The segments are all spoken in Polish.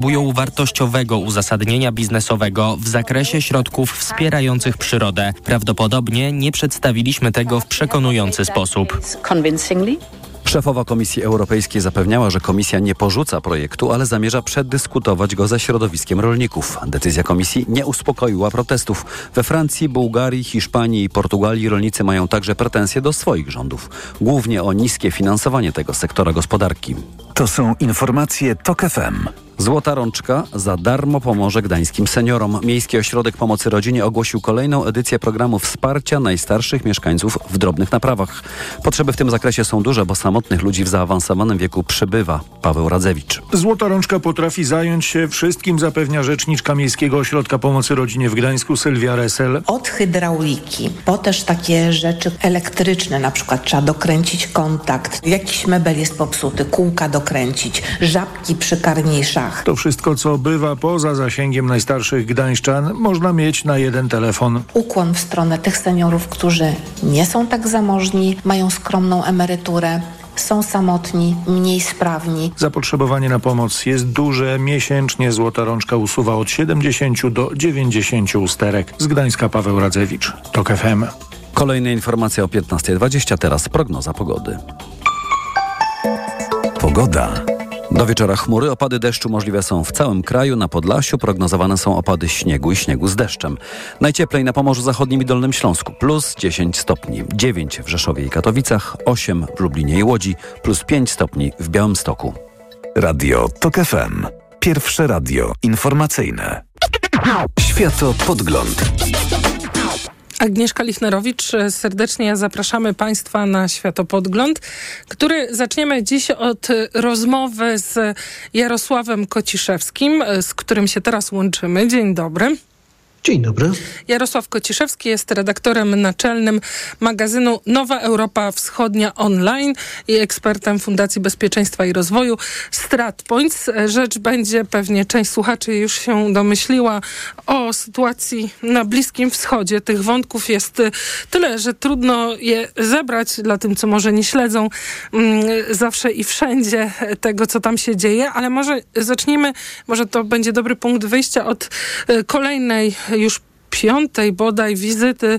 potrzebują wartościowego uzasadnienia biznesowego w zakresie środków wspierających przyrodę. Prawdopodobnie nie przedstawiliśmy tego w przekonujący sposób. Szefowa Komisji Europejskiej zapewniała, że komisja nie porzuca projektu, ale zamierza przedyskutować go ze środowiskiem rolników. Decyzja komisji nie uspokoiła protestów. We Francji, Bułgarii, Hiszpanii i Portugalii rolnicy mają także pretensje do swoich rządów, głównie o niskie finansowanie tego sektora gospodarki. To są informacje TOK FM. Złota Rączka za darmo pomoże gdańskim seniorom. Miejski Ośrodek Pomocy Rodzinie ogłosił kolejną edycję programu wsparcia najstarszych mieszkańców w drobnych naprawach. Potrzeby w tym zakresie są duże, bo samotnych ludzi w zaawansowanym wieku przybywa. Paweł Radzewicz. Złota Rączka potrafi zająć się wszystkim, zapewnia rzeczniczka Miejskiego Ośrodka Pomocy Rodzinie w Gdańsku Sylwia Resel. Od hydrauliki, po też takie rzeczy elektryczne, na przykład trzeba dokręcić kontakt, jakiś mebel jest popsuty, kółka dokręcić, żabki przy karniszach. To wszystko, co bywa poza zasięgiem najstarszych gdańszczan, można mieć na jeden telefon. Ukłon w stronę tych seniorów, którzy nie są tak zamożni, mają skromną emeryturę, są samotni, mniej sprawni. Zapotrzebowanie na pomoc jest duże. Miesięcznie Złota Rączka usuwa od 70 do 90 usterek. Z Gdańska Paweł Radzewicz, TOK FM. Kolejne informacje o 15.20, teraz prognoza pogody. Pogoda. Do wieczora chmury, opady deszczu możliwe są w całym kraju. Na Podlasiu prognozowane są opady śniegu i śniegu z deszczem. Najcieplej na Pomorzu Zachodnim i Dolnym Śląsku plus 10 stopni, 9 w Rzeszowie i Katowicach, 8 w Lublinie i Łodzi, plus 5 stopni w Białymstoku. Radio TOK FM. Pierwsze radio informacyjne. Światopodgląd. Agnieszka Lichnerowicz, serdecznie zapraszamy Państwa na Światopodgląd, który zaczniemy dziś od rozmowy z Jarosławem Kociszewskim, z którym się teraz łączymy. Dzień dobry. Dzień dobry. Jarosław Kociszewski jest redaktorem naczelnym magazynu Nowa Europa Wschodnia Online i ekspertem Fundacji Bezpieczeństwa i Rozwoju StratPoints. Rzecz będzie, pewnie część słuchaczy już się domyśliła, o sytuacji na Bliskim Wschodzie. Tych wątków jest tyle, że trudno je zebrać dla tym, co może nie śledzą mm, zawsze i wszędzie tego, co tam się dzieje, ale może zacznijmy, może to będzie dobry punkt wyjścia od y, kolejnej już piątej bodaj wizyty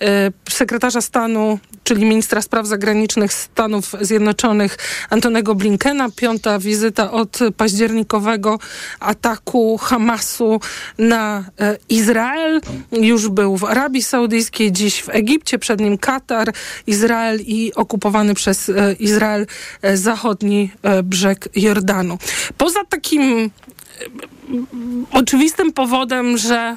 e, sekretarza stanu, czyli ministra spraw zagranicznych Stanów Zjednoczonych Antonego Blinkena. Piąta wizyta od październikowego ataku Hamasu na e, Izrael. Już był w Arabii Saudyjskiej, dziś w Egipcie, przed nim Katar, Izrael i okupowany przez e, Izrael zachodni brzeg Jordanu. Poza takim oczywistym powodem, że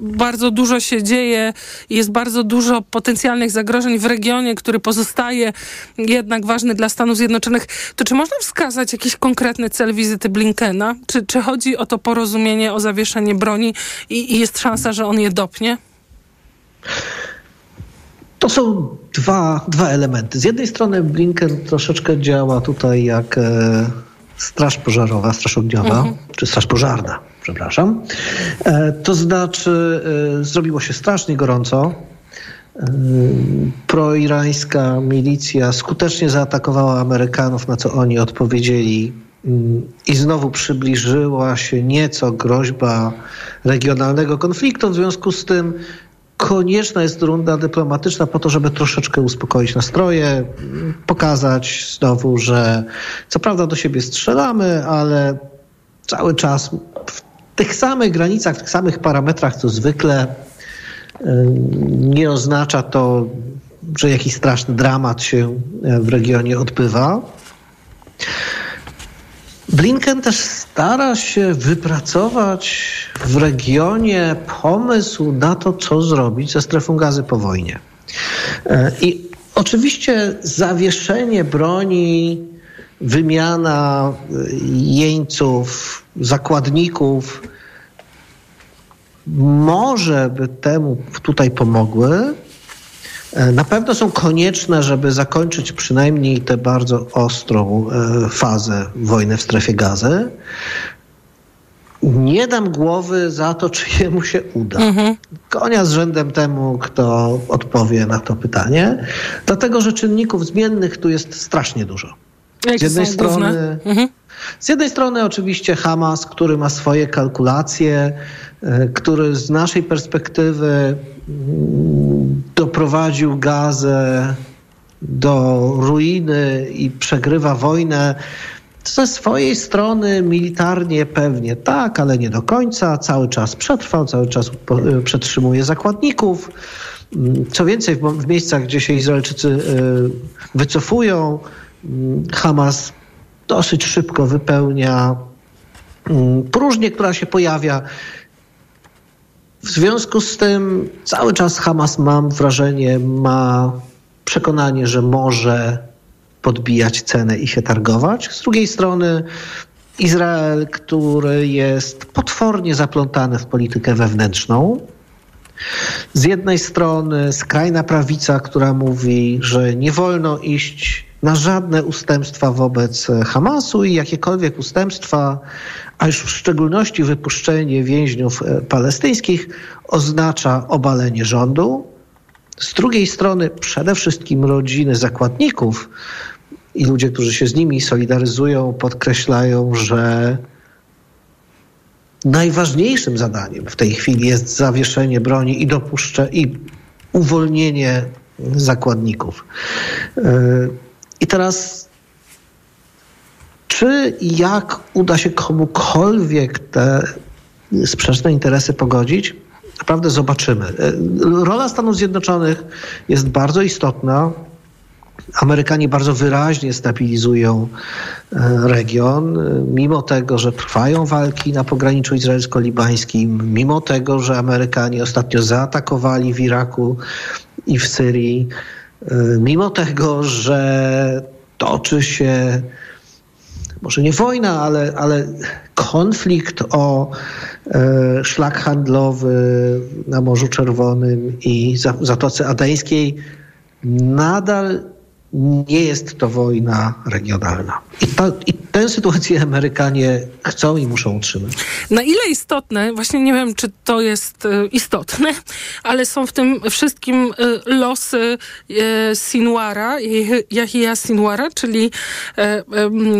bardzo dużo się dzieje, jest bardzo dużo potencjalnych zagrożeń w regionie, który pozostaje jednak ważny dla Stanów Zjednoczonych. To czy można wskazać jakiś konkretny cel wizyty Blinkena? Czy, czy chodzi o to porozumienie, o zawieszenie broni i, i jest szansa, że on je dopnie? To są dwa, dwa elementy. Z jednej strony Blinken troszeczkę działa tutaj jak e, straż pożarowa, straż ogniowa, mhm. czy straż pożarna, przepraszam. E, to znaczy e, zrobiło się strasznie gorąco. E, proirańska milicja skutecznie zaatakowała Amerykanów, na co oni odpowiedzieli mm, i znowu przybliżyła się nieco groźba regionalnego konfliktu. W związku z tym konieczna jest runda dyplomatyczna po to, żeby troszeczkę uspokoić nastroje, pokazać znowu, że co prawda do siebie strzelamy, ale cały czas w tych samych granicach, w tych samych parametrach co zwykle. Nie oznacza to, że jakiś straszny dramat się w regionie odbywa. Blinken też stara się wypracować w regionie pomysł na to, co zrobić ze strefą gazy po wojnie. E, I oczywiście zawieszenie broni, wymiana e, jeńców, zakładników może by temu tutaj pomogły, E, na pewno są konieczne, żeby zakończyć przynajmniej tę bardzo ostrą e, fazę wojny w strefie gazy. Nie dam głowy za to, czy jemu się uda. Mhm. Konia z rzędem temu, kto odpowie na to pytanie, dlatego że czynników zmiennych tu jest strasznie dużo. Jakie Z jednej strony. Mhm. Z jednej strony oczywiście Hamas, który ma swoje kalkulacje, e, który z naszej perspektywy mm, doprowadził Gazę do ruiny i przegrywa wojnę. Ze swojej strony militarnie pewnie tak, ale nie do końca. Cały czas przetrwał, cały czas e, przetrzymuje zakładników. Mm, Co więcej, w, miejscach, gdzie się Izraelczycy e, wycofują, Hamas dosyć szybko wypełnia mm, próżnię, która się pojawia. W związku z tym cały czas Hamas, mam wrażenie, ma przekonanie, że może podbijać cenę i się targować. Z drugiej strony Izrael, który jest potwornie zaplątany w politykę wewnętrzną, z jednej strony skrajna prawica, która mówi, że nie wolno iść na żadne ustępstwa wobec Hamasu i jakiekolwiek ustępstwa, a już w szczególności wypuszczenie więźniów e, palestyńskich oznacza obalenie rządu. Z drugiej strony przede wszystkim rodziny zakładników i ludzie, którzy się z nimi solidaryzują, podkreślają, że najważniejszym zadaniem w tej chwili jest zawieszenie broni i dopuszcze i uwolnienie zakładników. Yy, I teraz czy i jak uda się komukolwiek te sprzeczne interesy pogodzić? Naprawdę zobaczymy. Yy, Rola Stanów Zjednoczonych jest bardzo istotna. Amerykanie bardzo wyraźnie stabilizują e, region, e, mimo tego, że trwają walki na pograniczu izraelsko-libańskim, mimo tego, że Amerykanie ostatnio zaatakowali w Iraku i w Syrii, e, mimo tego, że toczy się może nie wojna, ale, ale konflikt o e, szlak handlowy na Morzu Czerwonym i za- Zatoce Adeńskiej, nadal nie jest to wojna regionalna. I, ta, I tę sytuację Amerykanie chcą i muszą utrzymać. Na ile istotne, właśnie nie wiem, czy to jest e, istotne, ale są w tym wszystkim e, losy e, Sinwara, Yahya Sinwara, czyli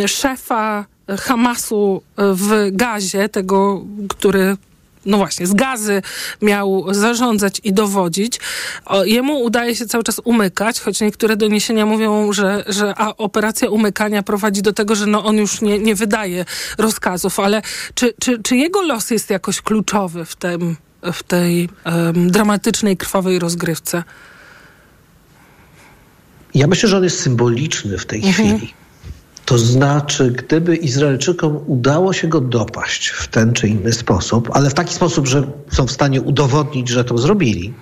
szefa Hamasu w Gazie, tego, który no właśnie, z gazy miał zarządzać i dowodzić. O, jemu udaje się cały czas umykać, choć niektóre doniesienia mówią, że, że a operacja umykania prowadzi do tego, że no on już nie, nie wydaje rozkazów, ale czy, czy, czy jego los jest jakoś kluczowy w, tym, w tej em, dramatycznej, krwawej rozgrywce? Ja myślę, że on jest symboliczny w tej chwili. To znaczy, gdyby Izraelczykom udało się go dopaść w ten czy inny sposób, ale w taki sposób, że są w stanie udowodnić, że to zrobili,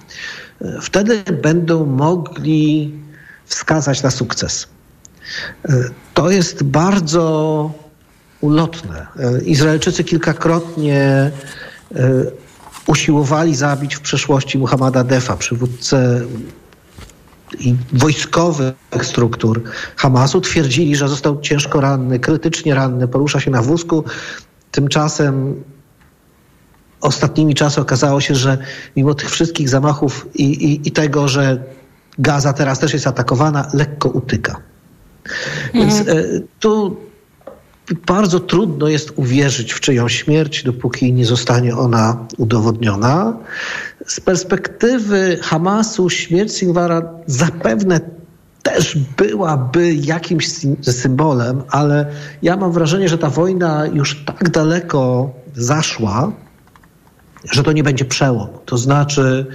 e, wtedy będą mogli wskazać na sukces. E, To jest bardzo ulotne. E, Izraelczycy kilkakrotnie usiłowali zabić w przeszłości Muhammada Defa, przywódcę wojskowych struktur Hamasu twierdzili, że został ciężko ranny, krytycznie ranny, porusza się na wózku. Tymczasem ostatnimi czasy okazało się, że mimo tych wszystkich zamachów i, i, i tego, że Gaza teraz też jest atakowana, lekko utyka. Więc e, tu bardzo trudno jest uwierzyć w czyjąś śmierć, dopóki nie zostanie ona udowodniona. Z perspektywy Hamasu śmierć Sinwara zapewne też byłaby jakimś sym- symbolem, ale ja mam wrażenie, że ta wojna już tak daleko zaszła, że to nie będzie przełom. To znaczy,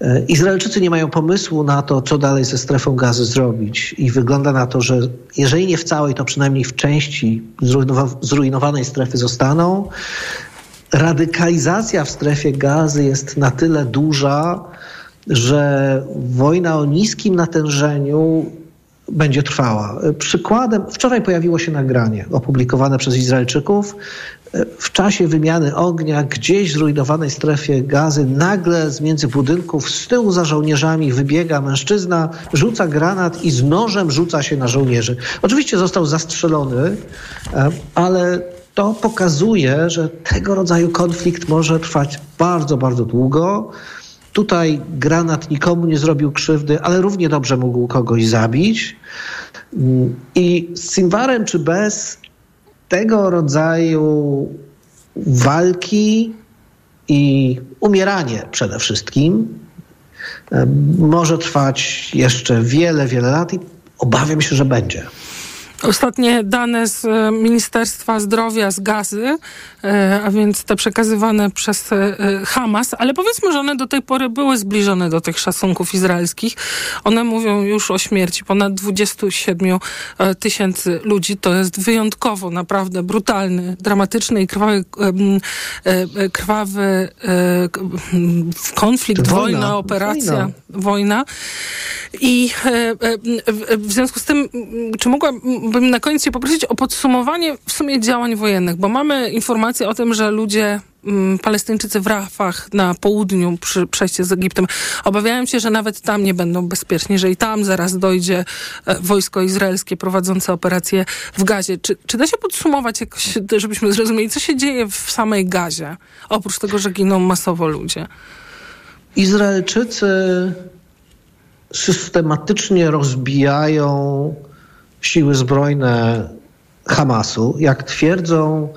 e, Izraelczycy nie mają pomysłu na to, co dalej ze strefą gazy zrobić. I wygląda na to, że jeżeli nie w całej, to przynajmniej w części zrujnowa- zrujnowanej strefy zostaną. Radykalizacja w strefie gazy jest na tyle duża, że wojna o niskim natężeniu będzie trwała. Przykładem, wczoraj pojawiło się nagranie opublikowane przez Izraelczyków. W czasie wymiany ognia gdzieś w zrujnowanej strefie gazy nagle z między budynków z tyłu za żołnierzami wybiega mężczyzna, rzuca granat i z nożem rzuca się na żołnierzy. Oczywiście został zastrzelony, e, ale to pokazuje, że tego rodzaju konflikt może trwać bardzo, bardzo długo. Tutaj granat nikomu nie zrobił krzywdy, ale równie dobrze mógł kogoś zabić. I z Sinwarem czy bez tego rodzaju walki i umieranie przede wszystkim e, może trwać jeszcze wiele, wiele lat i obawiam się, że będzie. Ostatnie dane z e, Ministerstwa Zdrowia z Gazy, e, a więc te przekazywane przez e, Hamas, ale powiedzmy, że one do tej pory były zbliżone do tych szacunków izraelskich. One mówią już o śmierci ponad 27 tysięcy ludzi. To jest wyjątkowo naprawdę brutalny, dramatyczny i krwawy, krwawy konflikt, wojna, wojna operacja, wojna. wojna. I w związku z tym, czy mogłam bym na koniec się poprosić o podsumowanie w sumie działań wojennych, bo mamy informacje o tym, że ludzie mm, Palestyńczycy w Rafach na południu przy przejściu z Egiptem obawiają się, że nawet tam nie będą bezpieczni, że i tam zaraz dojdzie e, wojsko izraelskie prowadzące operacje w Gazie. Czy, czy da się podsumować jakoś, żebyśmy zrozumieli, co się dzieje w samej Gazie, oprócz tego, że giną masowo ludzie? Izraelczycy systematycznie rozbijają siły zbrojne Hamasu, jak twierdzą,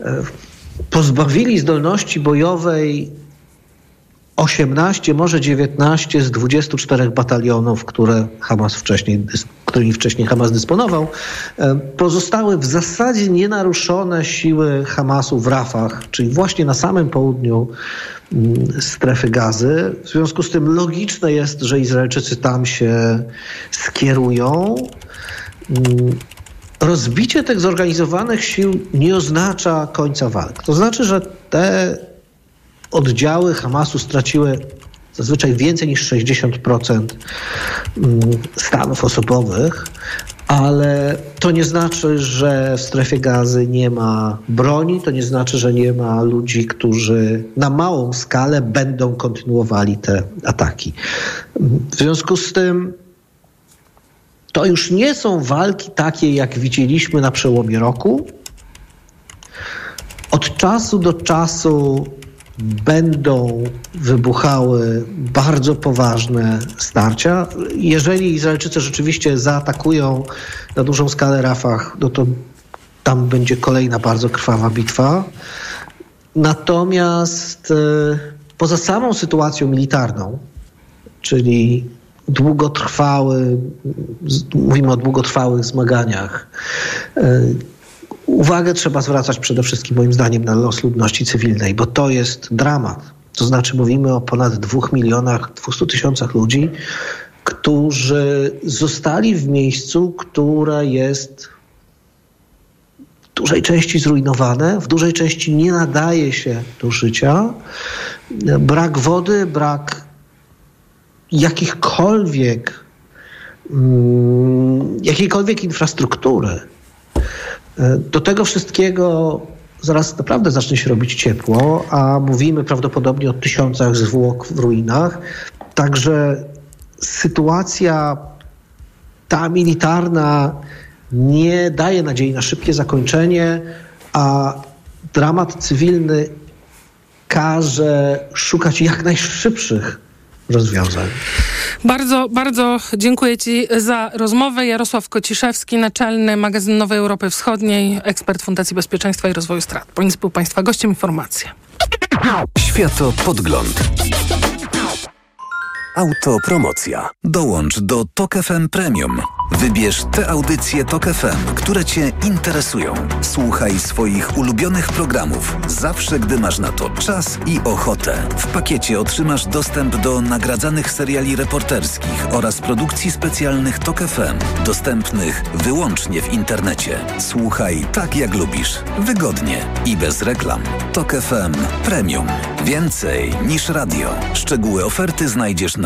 e, pozbawili zdolności bojowej 18, może 19 z 24 batalionów, które Hamas wcześniej, którymi wcześniej Hamas dysponował. E, pozostały w zasadzie nienaruszone siły Hamasu w Rafach, czyli właśnie na samym południu mm, strefy gazy. W związku z tym logiczne jest, że Izraelczycy tam się skierują. Mm, rozbicie tych zorganizowanych sił nie oznacza końca walk. To znaczy, że te oddziały Hamasu straciły zazwyczaj więcej niż 60% mm, stanów osobowych, ale to nie znaczy, że w strefie gazy nie ma broni, to nie znaczy, że nie ma ludzi, którzy na małą skalę będą kontynuowali te ataki. W związku z tym to już nie są walki takie, jak widzieliśmy na przełomie roku. Od czasu do czasu będą wybuchały bardzo poważne starcia. Jeżeli Izraelczycy rzeczywiście zaatakują na dużą skalę Rafach, no to tam będzie kolejna bardzo krwawa bitwa. Natomiast e, poza samą sytuacją militarną, czyli długotrwały, mówimy o długotrwałych zmaganiach. E, uwagę trzeba zwracać przede wszystkim, moim zdaniem, na los ludności cywilnej, bo to jest dramat. To znaczy, mówimy o ponad dwóch milionach, 200 tysiącach ludzi, którzy zostali w miejscu, które jest w dużej części zrujnowane, w dużej części nie nadaje się do życia. Brak wody, brak jakichkolwiek, mm, jakiejkolwiek infrastruktury. Do tego wszystkiego zaraz naprawdę zacznie się robić ciepło, a mówimy prawdopodobnie o tysiącach zwłok w ruinach. Także sytuacja ta militarna nie daje nadziei na szybkie zakończenie, a dramat cywilny każe szukać jak najszybszych rozwiązań. Bardzo, bardzo dziękuję Ci za rozmowę. Jarosław Kociszewski, naczelny magazyn Nowej Europy Wschodniej, ekspert Fundacji Bezpieczeństwa i Rozwoju Strat. Ponieważ był Państwa gościem informacje. Światopodgląd. Autopromocja. Dołącz do Tok FM Premium. Wybierz te audycje Tok FM, które Cię interesują. Słuchaj swoich ulubionych programów zawsze, gdy masz na to czas i ochotę. W pakiecie otrzymasz dostęp do nagradzanych seriali reporterskich oraz produkcji specjalnych Tok FM, dostępnych wyłącznie w internecie. Słuchaj tak jak lubisz, wygodnie i bez reklam. Tok FM Premium. Więcej niż radio. Szczegóły oferty znajdziesz na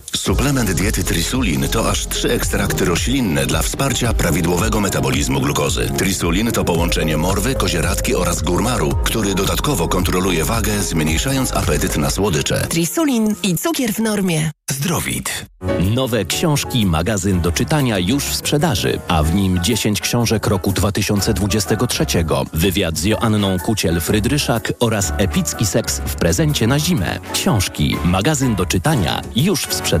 Suplement diety Trisulin to aż trzy ekstrakty roślinne dla wsparcia prawidłowego metabolizmu glukozy. Trisulin to połączenie morwy, kozieradki oraz górmaru, który dodatkowo kontroluje wagę, zmniejszając apetyt na słodycze. Trisulin i cukier w normie. Zdrowit. Nowe książki, magazyn do czytania już w sprzedaży, a w nim 10 książek roku 2023. Wywiad z Joanną Kuciel-Frydryszak oraz epicki seks w prezencie na zimę. Książki, magazyn do czytania już w sprzedaży.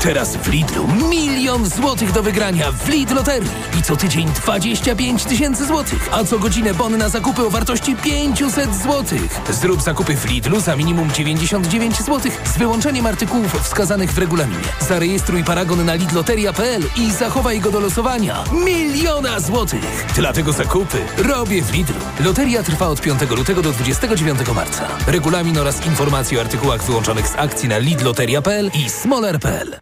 Teraz w Lidlu milion złotych do wygrania w Lidl Loterii. I co tydzień 25 tysięcy złotych. A co godzinę bon na zakupy o wartości 500 złotych. Zrób zakupy w Lidlu za minimum 99 złotych z wyłączeniem artykułów wskazanych w regulaminie. Zarejestruj paragon na lidloteria.pl i zachowaj go do losowania. Miliona złotych. Dlatego zakupy robię w Lidlu. Loteria trwa od 5 lutego do 29 marca. Regulamin oraz informacje o artykułach wyłączonych z akcji na lidloteria.pl i smoler.pl.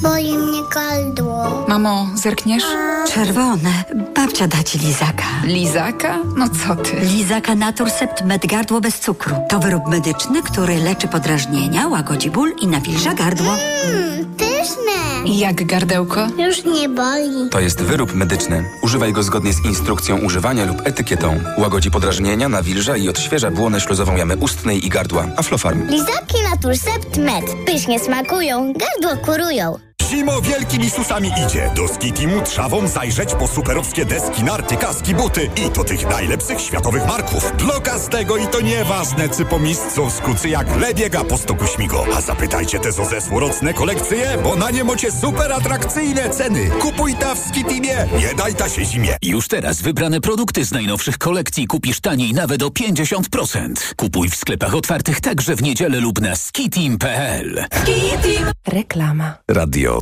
Boli mnie gardło. Mamo, zerkniesz? Czerwone. Babcia da ci lizaka. Lizaka? No co ty? Lizaka Naturcept Med Gardło bez cukru. To wyrób medyczny, który leczy podrażnienia, łagodzi ból i nawilża gardło. Mmm, pyszne. Jak gardełko? Już nie boli. To jest wyrób medyczny. Używaj go zgodnie z instrukcją używania lub etykietą. Łagodzi podrażnienia, nawilża i odświeża błonę śluzową jamy ustnej i gardła. Aflofarm. Lizaki Naturcept Med. Pysznie smakują, gardło kurują. Zimo wielkimi susami idzie. Do Skitimu trzawą zajrzeć po superowskie deski, narty, kaski, buty i to tych najlepszych światowych marków. Bloka z tego i to nieważne, czy po miejscu skucy jak lebiega po stoku śmigo. A zapytajcie te zo zesłorocne kolekcje, bo na nie macie super atrakcyjne ceny. Kupuj ta w Skitimie, nie daj ta się zimie. Już teraz wybrane produkty z najnowszych kolekcji kupisz taniej nawet o 50%. Kupuj w sklepach otwartych także w niedzielę lub na skitim.pl. Skitim. Reklama. Radio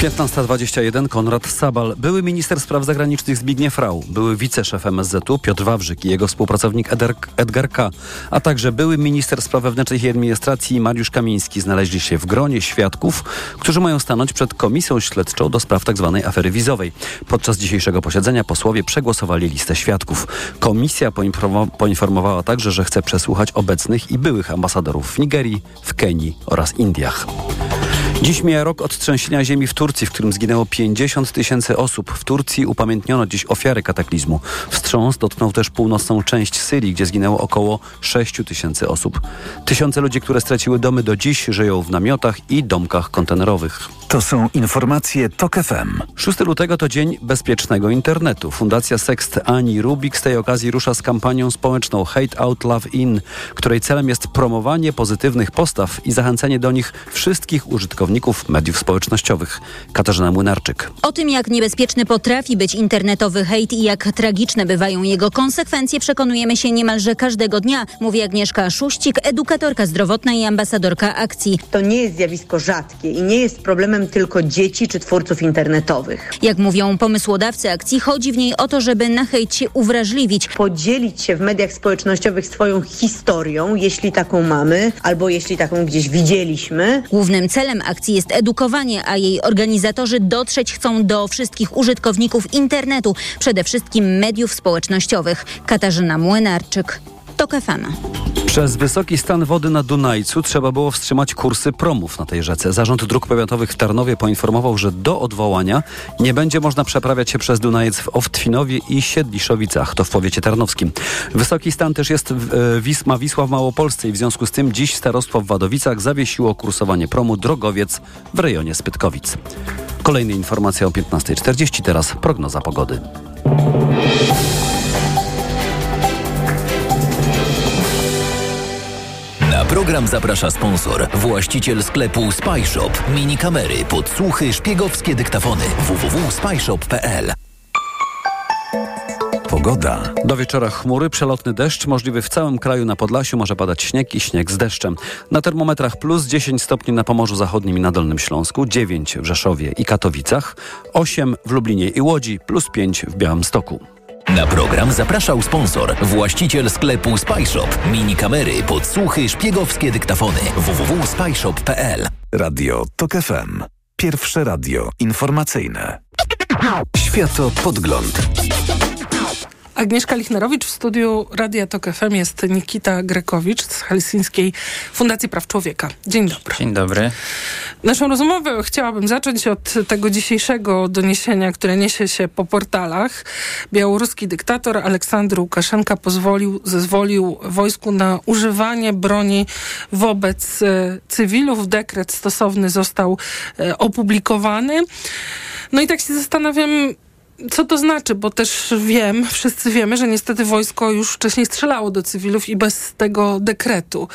15.21 Konrad Sabal, były minister spraw zagranicznych Zbigniew Rau, były wiceszef MSZ-u Piotr Wawrzyk i jego współpracownik Eder, Edgar K., a także były minister spraw wewnętrznych i administracji Mariusz Kamiński znaleźli się w gronie świadków, którzy mają stanąć przed komisją śledczą do spraw tzw. Tak afery wizowej. Podczas dzisiejszego posiedzenia posłowie przegłosowali listę świadków. Komisja poinformowała także, że chce przesłuchać obecnych i byłych ambasadorów w Nigerii, w Kenii oraz Indiach. Dziś mija rok od trzęsienia ziemi w Turcji, w którym zginęło 50 tysięcy osób. W Turcji upamiętniono dziś ofiary kataklizmu. Wstrząs dotknął też północną część Syrii, gdzie zginęło około 6 tysięcy osób. Tysiące ludzi, które straciły domy do dziś, żyją w namiotach i domkach kontenerowych. To są informacje TOK FM. 6 lutego to Dzień Bezpiecznego Internetu. Fundacja Sext Ani Rubik z tej okazji rusza z kampanią społeczną Hate Out Love In, której celem jest promowanie pozytywnych postaw i zachęcenie do nich wszystkich użytkowników mediów społecznościowych. Katarzyna Młynarczyk. O tym, jak niebezpieczny potrafi być internetowy hejt i jak tragiczne bywają jego konsekwencje, przekonujemy się niemalże każdego dnia, mówi Agnieszka Szuścik, edukatorka zdrowotna i ambasadorka akcji. To nie jest zjawisko rzadkie i nie jest problemem tylko dzieci czy twórców internetowych. Jak mówią pomysłodawcy akcji, chodzi w niej o to, żeby na hejt się uwrażliwić. Podzielić się w mediach społecznościowych swoją historią, jeśli taką mamy, albo jeśli taką gdzieś widzieliśmy. Głównym celem akcji jest edukowanie, a jej organizatorzy dotrzeć chcą do wszystkich użytkowników internetu, przede wszystkim mediów społecznościowych. Katarzyna Młynarczyk. TOK FM. Przez wysoki stan wody na Dunajcu trzeba było wstrzymać kursy promów na tej rzece. Zarząd Dróg Powiatowych w Tarnowie poinformował, że do odwołania nie będzie można przeprawiać się przez Dunajec w Owtwinowie i Siedliszowicach, to w powiecie tarnowskim. Wysoki stan też jest w e, Wisma Wisła w Małopolsce i w związku z tym dziś starostwo w Wadowicach zawiesiło kursowanie promu Drogowiec w rejonie Spytkowic. Kolejne informacje o 15.40, teraz prognoza pogody. Program zaprasza sponsor, właściciel sklepu Spyshop. Mini kamery, podsłuchy, szpiegowskie dyktafony. www.spyshop.pl Pogoda. Do wieczora chmury, przelotny deszcz, możliwy w całym kraju na Podlasiu może padać śnieg i śnieg z deszczem. Na termometrach plus 10 stopni na Pomorzu Zachodnim i na Dolnym Śląsku, 9 w Rzeszowie i Katowicach, 8 w Lublinie i Łodzi, plus 5 w Białymstoku. Na program zapraszał sponsor, właściciel sklepu Spyshop. Mini kamery, podsłuchy, szpiegowskie dyktafony. www.spyshop.pl Radio TOK FM. Pierwsze radio informacyjne. Światopodgląd. Agnieszka Lichnerowicz w studiu Radia Tok FM jest Nikita Grekowicz z Helsińskiej Fundacji Praw Człowieka. Dzień dobry. Dzień dobry. Naszą rozmowę chciałabym zacząć od tego dzisiejszego doniesienia, które niesie się po portalach. Białoruski dyktator Aleksandr Łukaszenka pozwolił, zezwolił wojsku na używanie broni wobec e, cywilów. Dekret stosowny został e, opublikowany. No i tak się zastanawiam, co to znaczy, bo też wiem, wszyscy wiemy, że niestety wojsko już wcześniej strzelało do cywilów i bez tego dekretu.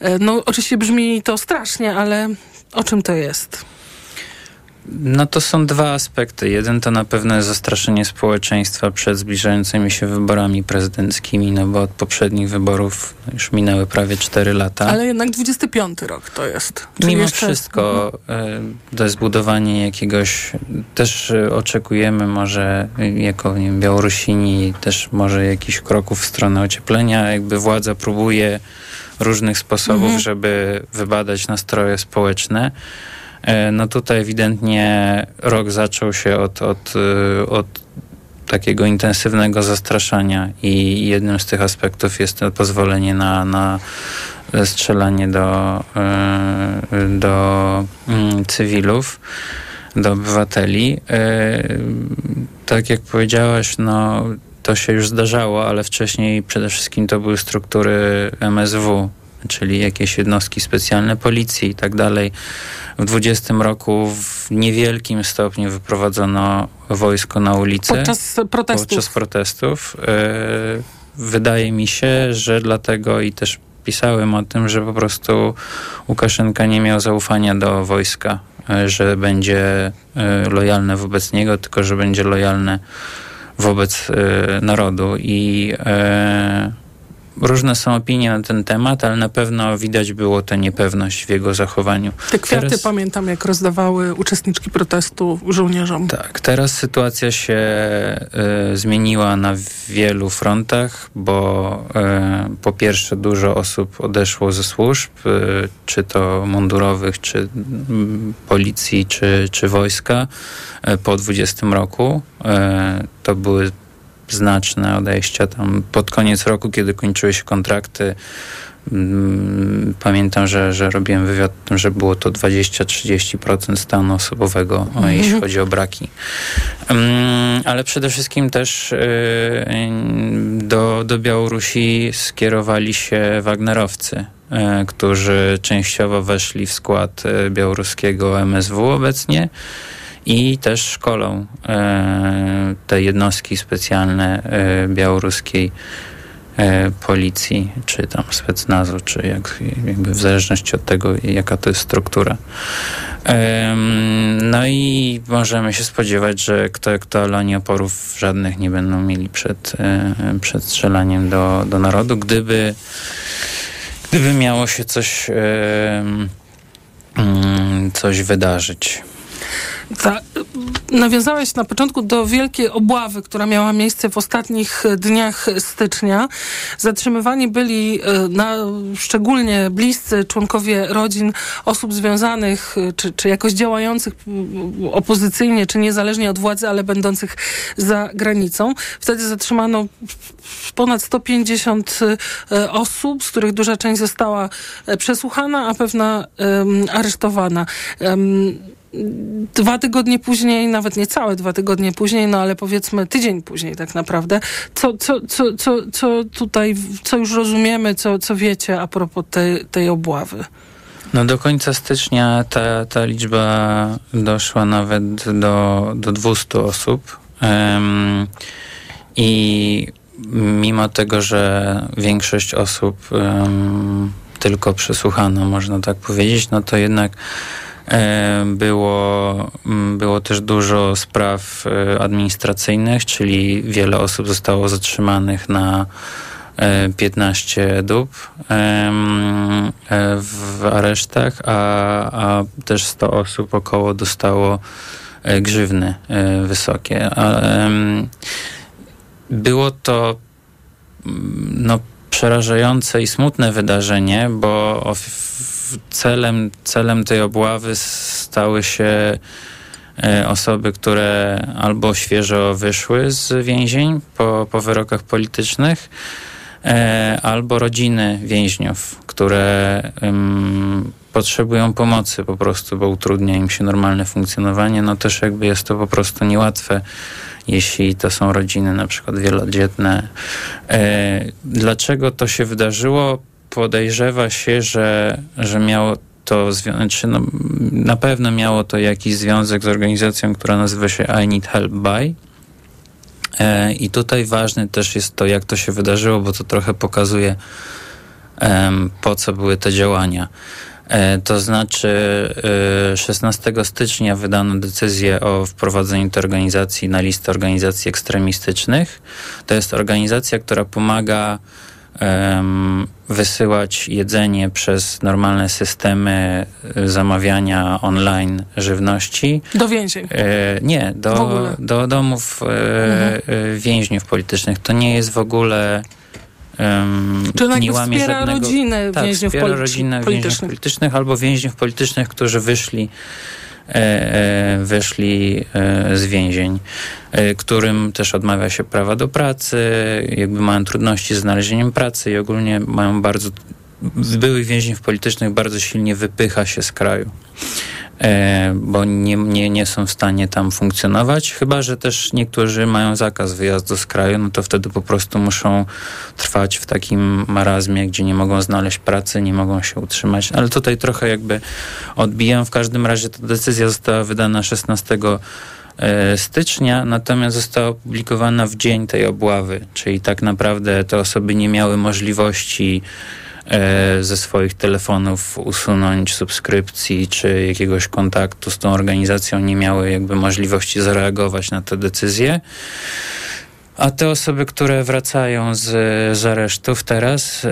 E, No oczywiście brzmi to strasznie, ale o czym to jest? No to są dwa aspekty. Jeden to na pewno jest zastraszenie społeczeństwa przed zbliżającymi się wyborami prezydenckimi, no bo od poprzednich wyborów już minęły prawie 4 lata. Ale jednak 25 rok to jest. Czyli Mimo jeszcze- wszystko e, to jest budowanie jakiegoś, też oczekujemy może jako nie wiem, Białorusini też może jakichś kroków w stronę ocieplenia. Jakby władza próbuje różnych sposobów, Mhm. żeby wybadać nastroje społeczne. E, No tutaj ewidentnie rok zaczął się od, od, e, od takiego intensywnego zastraszania i jednym z tych aspektów jest pozwolenie na, na strzelanie do, e, do mm, cywilów, do obywateli. E, Tak jak powiedziałaś, no to się już zdarzało, ale wcześniej przede wszystkim to były struktury MSW, czyli jakieś jednostki specjalne policji i tak dalej. W 20 roku w niewielkim stopniu wyprowadzono wojsko na ulicę. Podczas protestów. Podczas protestów. E, Wydaje mi się, że dlatego i też pisałem o tym, że po prostu Łukaszenka nie miał zaufania do wojska, e, że będzie e, lojalne wobec niego, tylko że będzie lojalne wobec narodu i różne są opinie na ten temat, ale na pewno widać było tę niepewność w jego zachowaniu. Te kwiaty Teraz- pamiętam, jak rozdawały uczestniczki protestu żołnierzom. tak, teraz sytuacja się e, zmieniła na wielu frontach, bo e, po pierwsze dużo osób odeszło ze służb, e, czy to mundurowych, czy mm, policji, czy, czy wojska po 20 roku. To były znaczne odejścia tam pod koniec roku, kiedy kończyły się kontrakty. Mm, Pamiętam, że, że robiłem wywiad, o tym, że było to 20-30% stanu osobowego, o, Mhm. jeśli chodzi o braki. Mm, Ale przede wszystkim też y, do, do Białorusi skierowali się Wagnerowcy, y, którzy częściowo weszli w skład y, białoruskiego MSW obecnie i też szkolą e, te jednostki specjalne e, białoruskiej e, policji, czy tam specnazu, czy jak, jakby w zależności od tego, jaka to jest struktura. No i możemy się spodziewać, że kto, kto ale oni oporów żadnych nie będą mieli przed, przed strzelaniem do, do narodu, gdyby gdyby miało się coś mm, coś wydarzyć. Ta, nawiązałeś na początku do wielkiej obławy, która miała miejsce w ostatnich dniach stycznia. Zatrzymywani byli e, na, szczególnie bliscy członkowie rodzin osób związanych e, czy, czy jakoś działających opozycyjnie, czy niezależnie od władzy, ale będących za granicą. Wtedy zatrzymano ponad 150 e, osób, z których duża część została przesłuchana, a pewna em, aresztowana. Em, Dwa tygodnie później, nawet nie całe dwa tygodnie później, no ale powiedzmy tydzień później tak naprawdę, co, co, co, co, co tutaj, co już rozumiemy, co, co wiecie a propos tej, tej obławy? No do końca stycznia ta, ta liczba doszła nawet do, do 200 osób. Em, I mimo tego, że większość osób em, tylko przesłuchano, można tak powiedzieć, no to jednak Było, mm, było też dużo spraw e, administracyjnych, czyli wiele osób zostało zatrzymanych na e, 15 dób em, e, w aresztach, a, a też 100 osób około dostało e, grzywny e, wysokie. Było to mm, no, przerażające i smutne wydarzenie, bo celem, celem tej obławy stały się e, osoby, które albo świeżo wyszły z więzień po, po wyrokach politycznych, e, albo rodziny więźniów, które ym, potrzebują pomocy po prostu, bo utrudnia im się normalne funkcjonowanie. No też jakby jest to po prostu niełatwe, jeśli to są rodziny na przykład wielodzietne. E, dlaczego to się wydarzyło? Podejrzewa się, że, że miało to znaczy no, na pewno miało to jakiś związek z organizacją, która nazywa się I Need Help By. E, I tutaj ważne też jest to, jak to się wydarzyło, bo to trochę pokazuje, po co były te działania. E, To znaczy, e, 16 stycznia wydano decyzję o wprowadzeniu tej organizacji na listę organizacji ekstremistycznych. To jest organizacja, która pomaga wysyłać jedzenie przez normalne systemy e, zamawiania online żywności. Do więzień. E, nie, do, do domów e, Mhm. e, więźniów politycznych. To nie jest w ogóle. Um, Czy ona nie łamie wspiera żadnego, rodziny tak, więźniów wspiera rodzinę więźniów politycznych. albo więźniów politycznych, którzy wyszli wyszli e, z więzień, e, którym też odmawia się prawa do pracy, jakby mają trudności z znalezieniem pracy i ogólnie mają bardzo byłych więźniów politycznych bardzo silnie wypycha się z kraju. E, bo nie, nie, nie są w stanie tam funkcjonować, chyba że też niektórzy mają zakaz wyjazdu z kraju, no to wtedy po prostu muszą trwać w takim marazmie, gdzie nie mogą znaleźć pracy, nie mogą się utrzymać. Ale tutaj trochę jakby odbijam. W każdym razie ta decyzja została wydana 16 e, stycznia, natomiast została opublikowana w dzień tej obławy, czyli tak naprawdę te osoby nie miały możliwości ze swoich telefonów usunąć subskrypcji czy jakiegoś kontaktu z tą organizacją, nie miały jakby możliwości zareagować na te decyzje. A te osoby, które wracają z, z aresztów teraz, e,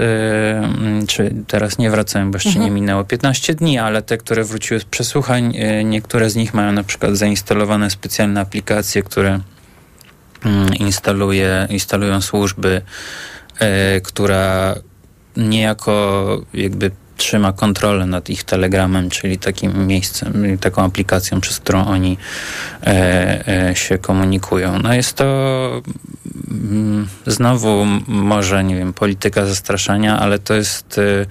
mm, czy teraz nie wracają, bo jeszcze Mhm. nie minęło 15 dni, ale te, które wróciły z przesłuchań, e, niektóre z nich mają na przykład zainstalowane specjalne aplikacje, które mm, instaluje, instalują służby, e, która niejako jakby trzyma kontrolę nad ich telegramem, czyli takim miejscem, taką aplikacją, przez którą oni e, e, się komunikują. No jest to mm, znowu może, nie wiem, polityka zastraszania, ale to jest e,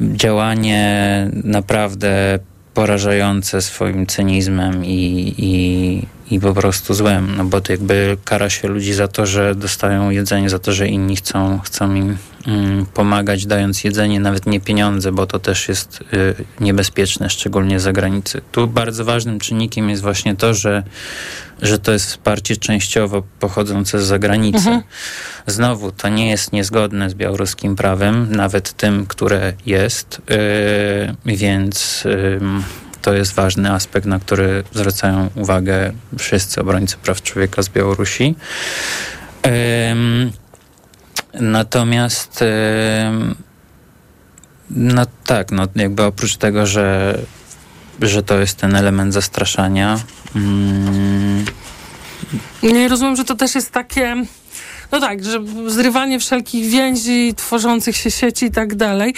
działanie naprawdę porażające swoim cynizmem i, i, i po prostu złem, no bo to jakby kara się ludzi za to, że dostają jedzenie, za to, że inni chcą, chcą im mm, pomagać, dając jedzenie, nawet nie pieniądze, bo to też jest y, niebezpieczne, szczególnie za granicą. Tu bardzo ważnym czynnikiem jest właśnie to, że, że to jest wsparcie częściowo pochodzące z zagranicy. Mhm. Znowu, to nie jest niezgodne z białoruskim prawem, nawet tym, które jest, yy, więc ym, to jest ważny aspekt, na który zwracają uwagę wszyscy obrońcy praw człowieka z Białorusi. Natomiast no tak, no jakby oprócz tego, że, że to jest ten element zastraszania, mm, Nie rozumiem, że to też jest takie. No tak, że zrywanie wszelkich więzi, tworzących się sieci i tak dalej.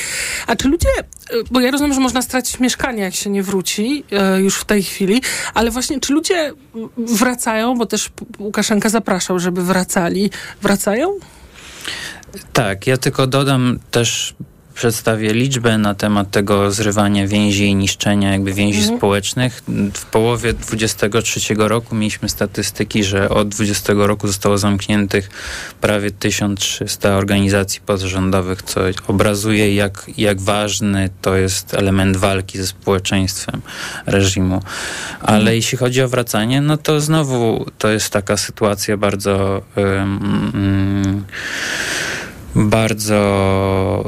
A czy ludzie, y, bo ja rozumiem, że można stracić mieszkanie, jak się nie wróci y, już w tej chwili, ale właśnie czy ludzie wracają, bo też Łukaszenka zapraszał, żeby wracali. Wracają? Tak, ja tylko dodam też, przedstawię liczbę na temat tego zrywania więzi i niszczenia jakby więzi Mhm. społecznych. W połowie 23 roku mieliśmy statystyki, że od 20 roku zostało zamkniętych prawie 1300 organizacji pozarządowych, co obrazuje jak, jak ważny to jest element walki ze społeczeństwem reżimu. Ale Mhm. jeśli chodzi o wracanie, no to znowu to jest taka sytuacja bardzo um, bardzo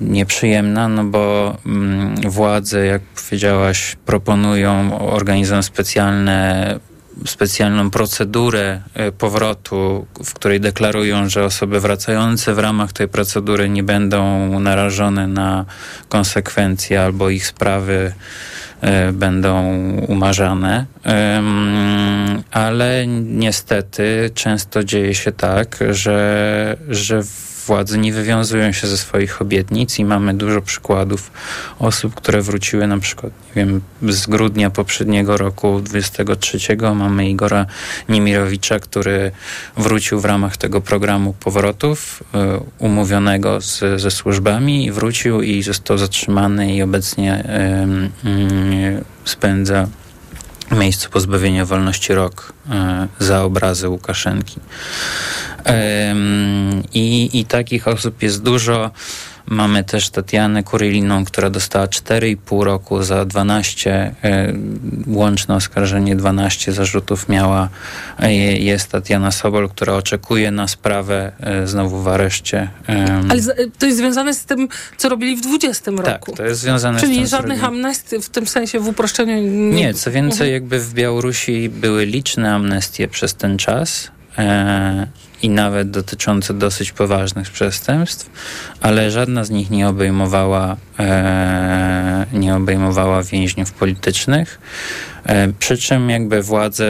y, nieprzyjemna, no bo mm, władze, jak powiedziałaś, proponują, organizują specjalne specjalną procedurę y, powrotu, w której deklarują, że osoby wracające w ramach tej procedury nie będą narażone na konsekwencje albo ich sprawy y, będą umarzane. Ale niestety często dzieje się tak, że, że władze nie wywiązują się ze swoich obietnic i mamy dużo przykładów osób, które wróciły na przykład, nie wiem, z grudnia poprzedniego roku 23 mamy Igora Niemirowicza, który wrócił w ramach tego programu powrotów y, umówionego z, ze służbami i wrócił i został zatrzymany i obecnie y, y, spędza miejscu pozbawienia wolności rok y, za obrazy Łukaszenki. I, I takich osób jest dużo. Mamy też Tatianę Kuryliną, która dostała 4,5 roku za 12, e, łączne oskarżenie 12 zarzutów miała. E, jest Tatiana Sobol, która oczekuje na sprawę e, znowu w areszcie. Ale to jest związane z tym, co robili w 20 roku. Tak, to jest związane Czyli z tym, żadnych amnestii w tym sensie w uproszczeniu nie... Nie, co więcej, jakby w Białorusi były liczne amnestie przez ten czas i nawet dotyczące dosyć poważnych przestępstw, ale żadna z nich nie obejmowała, e, nie obejmowała więźniów politycznych. E, przy czym jakby władze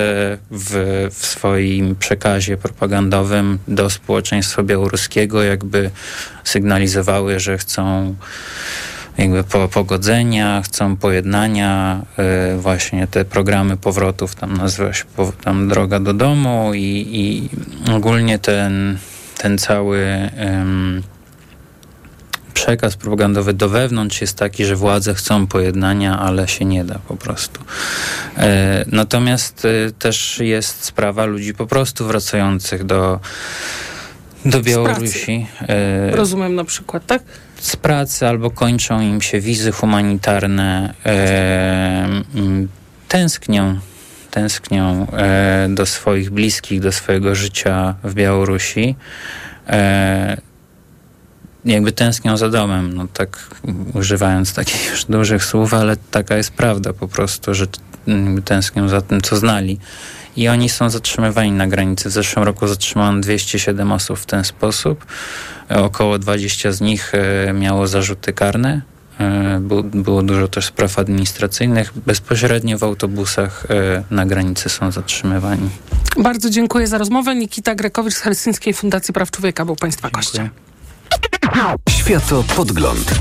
w, w swoim przekazie propagandowym do społeczeństwa białoruskiego jakby sygnalizowały, że chcą jakby po, pogodzenia, chcą pojednania, y, właśnie te programy powrotów, tam nazywa się po, tam Droga do domu i, i ogólnie ten, ten cały przekaz propagandowy do wewnątrz jest taki, że władze chcą pojednania, ale się nie da po prostu. E, natomiast y, też jest sprawa ludzi po prostu wracających do do Białorusi. E, Rozumiem na przykład, tak? Z pracy albo kończą im się wizy humanitarne, tęsknią, tęsknią e, do swoich bliskich, do swojego życia w Białorusi. E, jakby tęsknią za domem, no tak używając takich już dużych słów, ale taka jest prawda po prostu, że tęsknią za tym, co znali. I oni są zatrzymywani na granicy. W zeszłym roku zatrzymano 207 osób w ten sposób. Około 20 z nich e, miało zarzuty karne. E, było dużo też spraw administracyjnych. Bezpośrednio w autobusach e, na granicy są zatrzymywani. Bardzo dziękuję za rozmowę. Nikita Grekowicz z Helsińskiej Fundacji Praw Człowieka był Państwa gościem. Światopodgląd.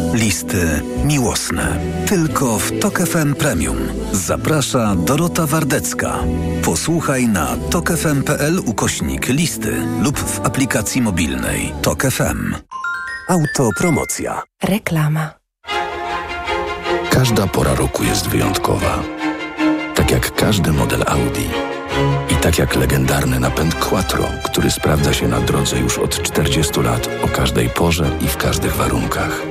Listy miłosne. Tylko w Tok FM Premium. Zaprasza Dorota Wardecka. Posłuchaj na tokefm.pl ukośnik listy lub w aplikacji mobilnej Tok FM. Autopromocja. Reklama. Każda pora roku jest wyjątkowa. Tak jak każdy model Audi. I tak jak legendarny napęd Quattro, który sprawdza się na drodze już od 40 lat o każdej porze i w każdych warunkach.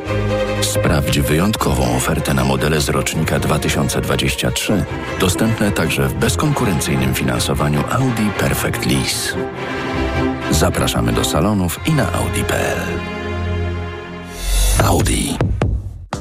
Sprawdź wyjątkową ofertę na modele z rocznika 2023, dostępne także w bezkonkurencyjnym finansowaniu Audi Perfect Lease. Zapraszamy do salonów i na audi.pl. Audi.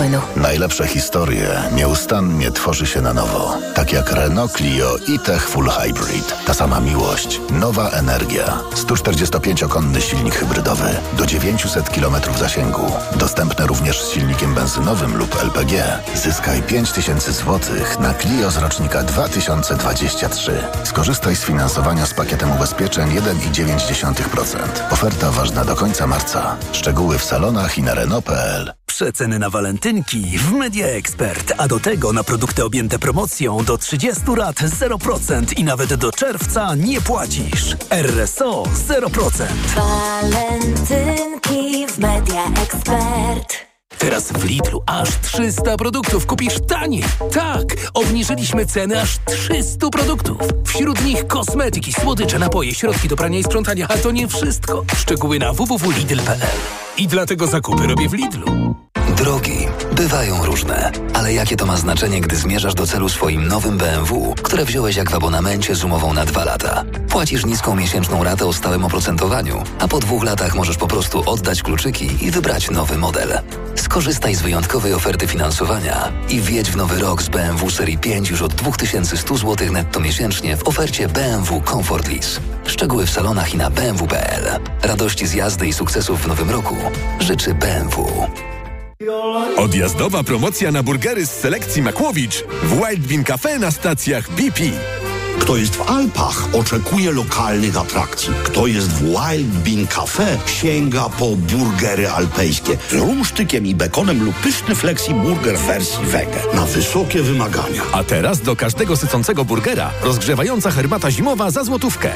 Renault. Najlepsze historie nieustannie tworzy się na nowo. Tak jak Renault Clio i Tech Full Hybrid. Ta sama miłość, nowa energia. 145-konny silnik hybrydowy do 900 km zasięgu. Dostępne również z silnikiem benzynowym lub LPG. Zyskaj 5000 zł na Clio z rocznika 2023. Skorzystaj z finansowania z pakietem ubezpieczeń 1,9%. Oferta ważna do końca marca. Szczegóły w salonach i na Renault.pl. Przeceny na walentynki w Media Expert, a do tego na produkty objęte promocją do 30 lat 0% i nawet do czerwca nie płacisz. RSO 0%. Walentynki w Media Expert. Teraz w Lidlu aż 300 produktów kupisz taniej. Tak, obniżyliśmy ceny aż 300 produktów. Wśród nich kosmetyki, słodycze, napoje, środki do prania i sprzątania. A to nie wszystko. Szczegóły na www.lidl.pl I dlatego zakupy robię w Lidlu. Drogi bywają różne, ale jakie to ma znaczenie, gdy zmierzasz do celu swoim nowym BMW, które wziąłeś jak w abonamencie z umową na dwa lata? Płacisz niską miesięczną ratę o stałym oprocentowaniu, a po dwóch latach możesz po prostu oddać kluczyki i wybrać nowy model. Skorzystaj z wyjątkowej oferty finansowania i wjedź w nowy rok z BMW Serii 5 już od 2100 zł netto miesięcznie w ofercie BMW Comfort Lease. Szczegóły w salonach i na bmw.pl. Radości z jazdy i sukcesów w nowym roku życzy BMW. Odjazdowa promocja na burgery z selekcji Makłowicz w Wild Bean Cafe na stacjach BP. Kto jest w Alpach, oczekuje lokalnych atrakcji. Kto jest w Wild Bean Cafe, sięga po burgery alpejskie z rumsztykiem i bekonem lub pyszny flexi burger wersji wege. Na wysokie wymagania. A teraz do każdego sycącego burgera rozgrzewająca herbata zimowa za złotówkę.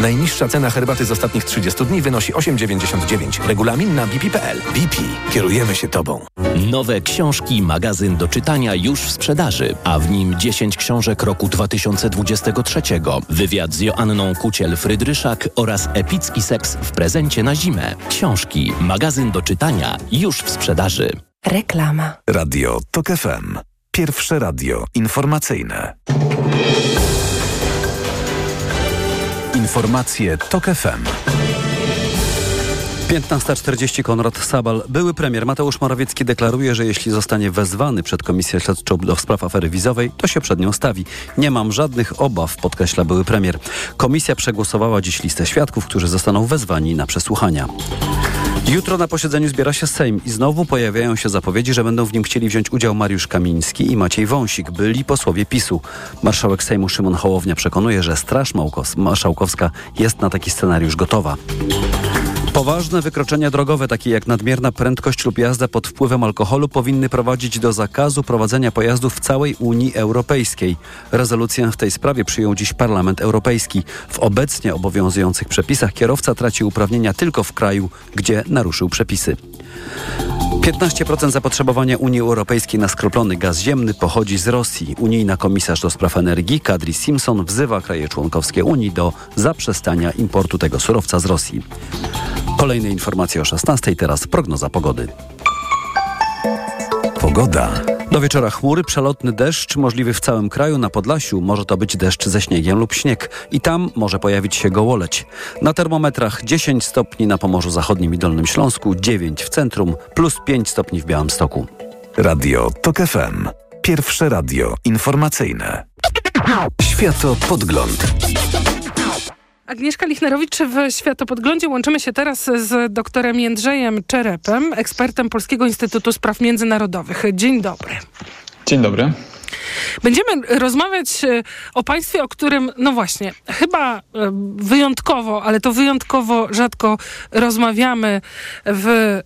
Najniższa cena herbaty z ostatnich 30 dni wynosi 8,99. Regulamin na bp.pl. BP. Kierujemy się Tobą. Nowe książki, magazyn do czytania już w sprzedaży, a w nim 10 książek roku 2023, wywiad z Joanną Kuciel-Frydryszak oraz epicki seks w prezencie na zimę. Książki, magazyn do czytania już w sprzedaży. Reklama. Radio TOK FM. Pierwsze radio informacyjne. Informacje TOK FM. 15.40 Konrad Sabal. Były premier Mateusz Morawiecki deklaruje, że jeśli zostanie wezwany przed Komisję Śledczą do spraw afery wizowej, to się przed nią stawi. Nie mam żadnych obaw, podkreśla były premier. Komisja przegłosowała dziś listę świadków, którzy zostaną wezwani na przesłuchania. Jutro na posiedzeniu zbiera się Sejm i znowu pojawiają się zapowiedzi, że będą w nim chcieli wziąć udział Mariusz Kamiński i Maciej Wąsik, byli posłowie PiSu. Marszałek Sejmu Szymon Hołownia przekonuje, że Straż Marszałkowska jest na taki scenariusz gotowa. Poważne wykroczenia drogowe, takie jak nadmierna prędkość lub jazda pod wpływem alkoholu, powinny prowadzić do zakazu prowadzenia pojazdów w całej Unii Europejskiej. Rezolucję w tej sprawie przyjął dziś Parlament Europejski. W obecnie obowiązujących przepisach kierowca traci uprawnienia tylko w kraju, gdzie naruszył przepisy. 15% zapotrzebowania Unii Europejskiej na skroplony gaz ziemny pochodzi z Rosji. Unijna komisarz do spraw energii Kadri Simpson wzywa kraje członkowskie Unii do zaprzestania importu tego surowca z Rosji. Kolejne informacje o 16. Teraz prognoza pogody. Pogoda. Do wieczora chmury, przelotny deszcz możliwy w całym kraju. Na Podlasiu może to być deszcz ze śniegiem lub śnieg. I tam może pojawić się gołoleć. Na termometrach 10 stopni na Pomorzu Zachodnim i Dolnym Śląsku, 9 w centrum, plus 5 stopni w Białymstoku. Radio TOK FM. Pierwsze radio informacyjne. Światopodgląd. Agnieszka Lichnerowicz w Światopodglądzie. Łączymy się teraz z doktorem Jędrzejem Czerepem, ekspertem Polskiego Instytutu Spraw Międzynarodowych. Dzień dobry. Dzień dobry. Będziemy rozmawiać e, o państwie, o którym, no właśnie, chyba e, wyjątkowo, ale to wyjątkowo rzadko rozmawiamy w, e,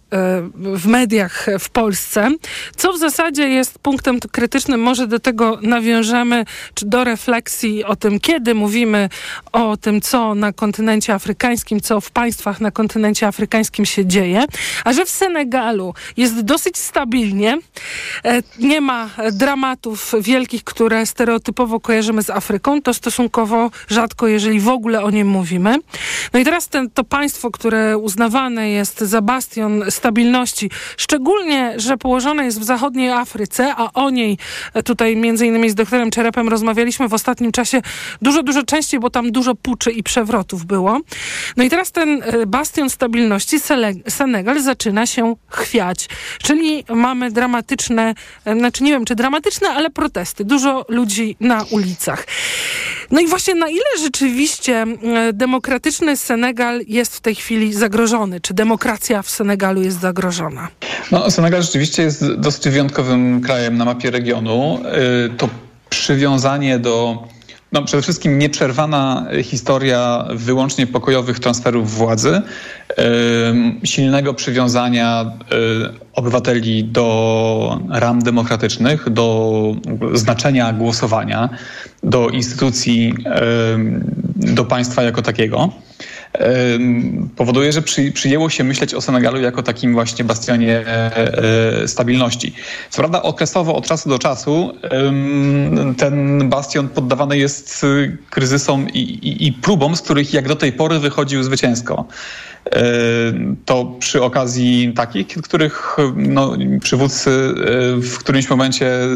w mediach w Polsce, co w zasadzie jest punktem krytycznym. Może do tego nawiążemy, czy do refleksji o tym, kiedy mówimy o tym, co na kontynencie afrykańskim, co w państwach na kontynencie afrykańskim się dzieje, a że w Senegalu jest dosyć stabilnie, nie ma dramatów wielkich, które stereotypowo kojarzymy z Afryką, to stosunkowo rzadko, jeżeli w ogóle o nim mówimy. No i teraz ten, to państwo, które uznawane jest za bastion stabilności, szczególnie, że położone jest w zachodniej Afryce, a o niej e, tutaj między innymi z doktorem Czerepem rozmawialiśmy w ostatnim czasie dużo, dużo częściej, bo tam dużo puczy i przewrotów było. No i teraz ten e, bastion stabilności, Senegal, zaczyna się chwiać. Czyli mamy dramatyczne, e, znaczy nie wiem czy dramatyczne, ale protesty. Dużo ludzi na ulicach. No i właśnie na ile rzeczywiście demokratyczny Senegal jest w tej chwili zagrożony? Czy demokracja w Senegalu jest zagrożona? No, Senegal rzeczywiście jest dosyć wyjątkowym krajem na mapie regionu. Y, To przywiązanie do no, przede wszystkim nieprzerwana historia wyłącznie pokojowych transferów władzy, silnego przywiązania y, obywateli do ram demokratycznych, do znaczenia głosowania, do instytucji, do państwa jako takiego powoduje, że przy, przyjęło się myśleć o Senegalu jako takim właśnie bastionie e, e, stabilności. Co prawda okresowo od czasu do czasu ten bastion poddawany jest y, kryzysom i, i, i próbom, z których jak do tej pory wychodził zwycięsko. E, To przy okazji takich, których no, przywódcy e, w którymś momencie e,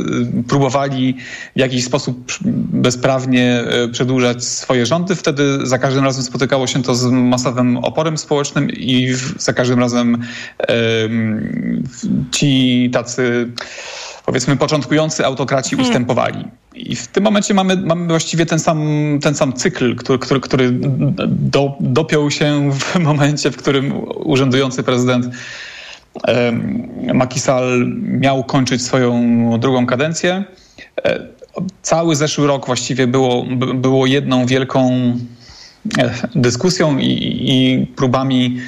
próbowali w jakiś sposób bezprawnie przedłużać swoje rządy, wtedy za każdym razem spotykało się to z masowym oporem społecznym i za każdym razem em, ci tacy powiedzmy początkujący autokraci ustępowali. I w tym momencie mamy, mamy właściwie ten sam, ten sam cykl, który, który, który do, dopiął się w momencie, w którym urzędujący prezydent Sall miał kończyć swoją drugą kadencję. E, Cały zeszły rok właściwie było, by- było jedną wielką e, dyskusją i, i próbami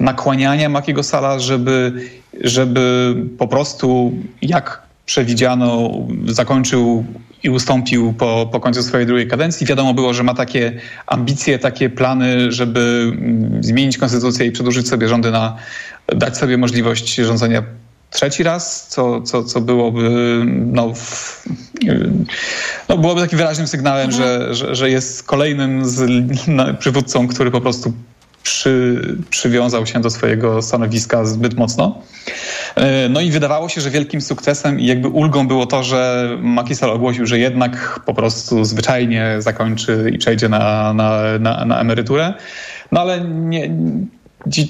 nakłaniania Makiego Sala, żeby, żeby po prostu jak przewidziano zakończył i ustąpił po, po końcu swojej drugiej kadencji. Wiadomo było, że ma takie ambicje, takie plany, żeby mm, zmienić konstytucję i przedłużyć sobie rządy na, dać sobie możliwość rządzenia trzeci raz, co, co, co byłoby, no, no byłoby takim wyraźnym sygnałem, że, że, że jest kolejnym z, na, przywódcą, który po prostu przy, przywiązał się do swojego stanowiska zbyt mocno. E, No i wydawało się, że wielkim sukcesem i jakby ulgą było to, że Macky Sall ogłosił, że jednak po prostu zwyczajnie zakończy i przejdzie na, na, na, na emeryturę. No ale nie,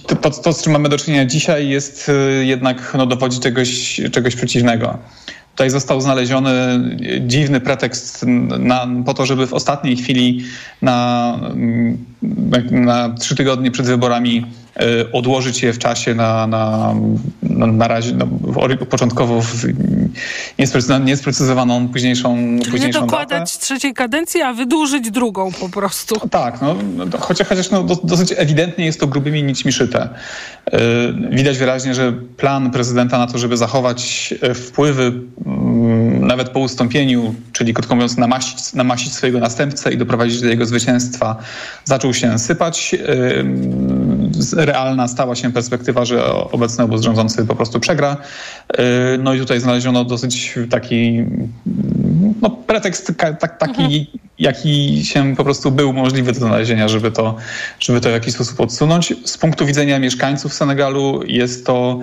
to, to, z czym mamy do czynienia dzisiaj jest e, jednak, no dowodzi czegoś, czegoś przeciwnego. Tutaj został znaleziony dziwny pretekst na, po to, żeby w ostatniej chwili na, na trzy tygodnie przed wyborami odłożyć je w czasie na, na, na, na razie no, początkowo w niesprecyz- niesprecyzowaną późniejszą, Czyli nie późniejszą datę. dokładać trzeciej kadencji, a wydłużyć drugą po prostu. Tak, no, no, to chociaż, chociaż no, do, dosyć ewidentnie jest to grubymi nićmi szyte. Yy, Widać wyraźnie, że plan prezydenta na to, żeby zachować e, wpływy mm, nawet po ustąpieniu, czyli krótko mówiąc namaścić, namaścić swojego następcę i doprowadzić do jego zwycięstwa, zaczął się sypać. Yy, Realna stała się perspektywa, że obecny obóz rządzący po prostu przegra. Yy, No i tutaj znaleziono dosyć taki no, pretekst tak, taki, jaki się po prostu był możliwy do znalezienia, żeby to, żeby to w jakiś sposób odsunąć. Z punktu widzenia mieszkańców Senegalu jest to,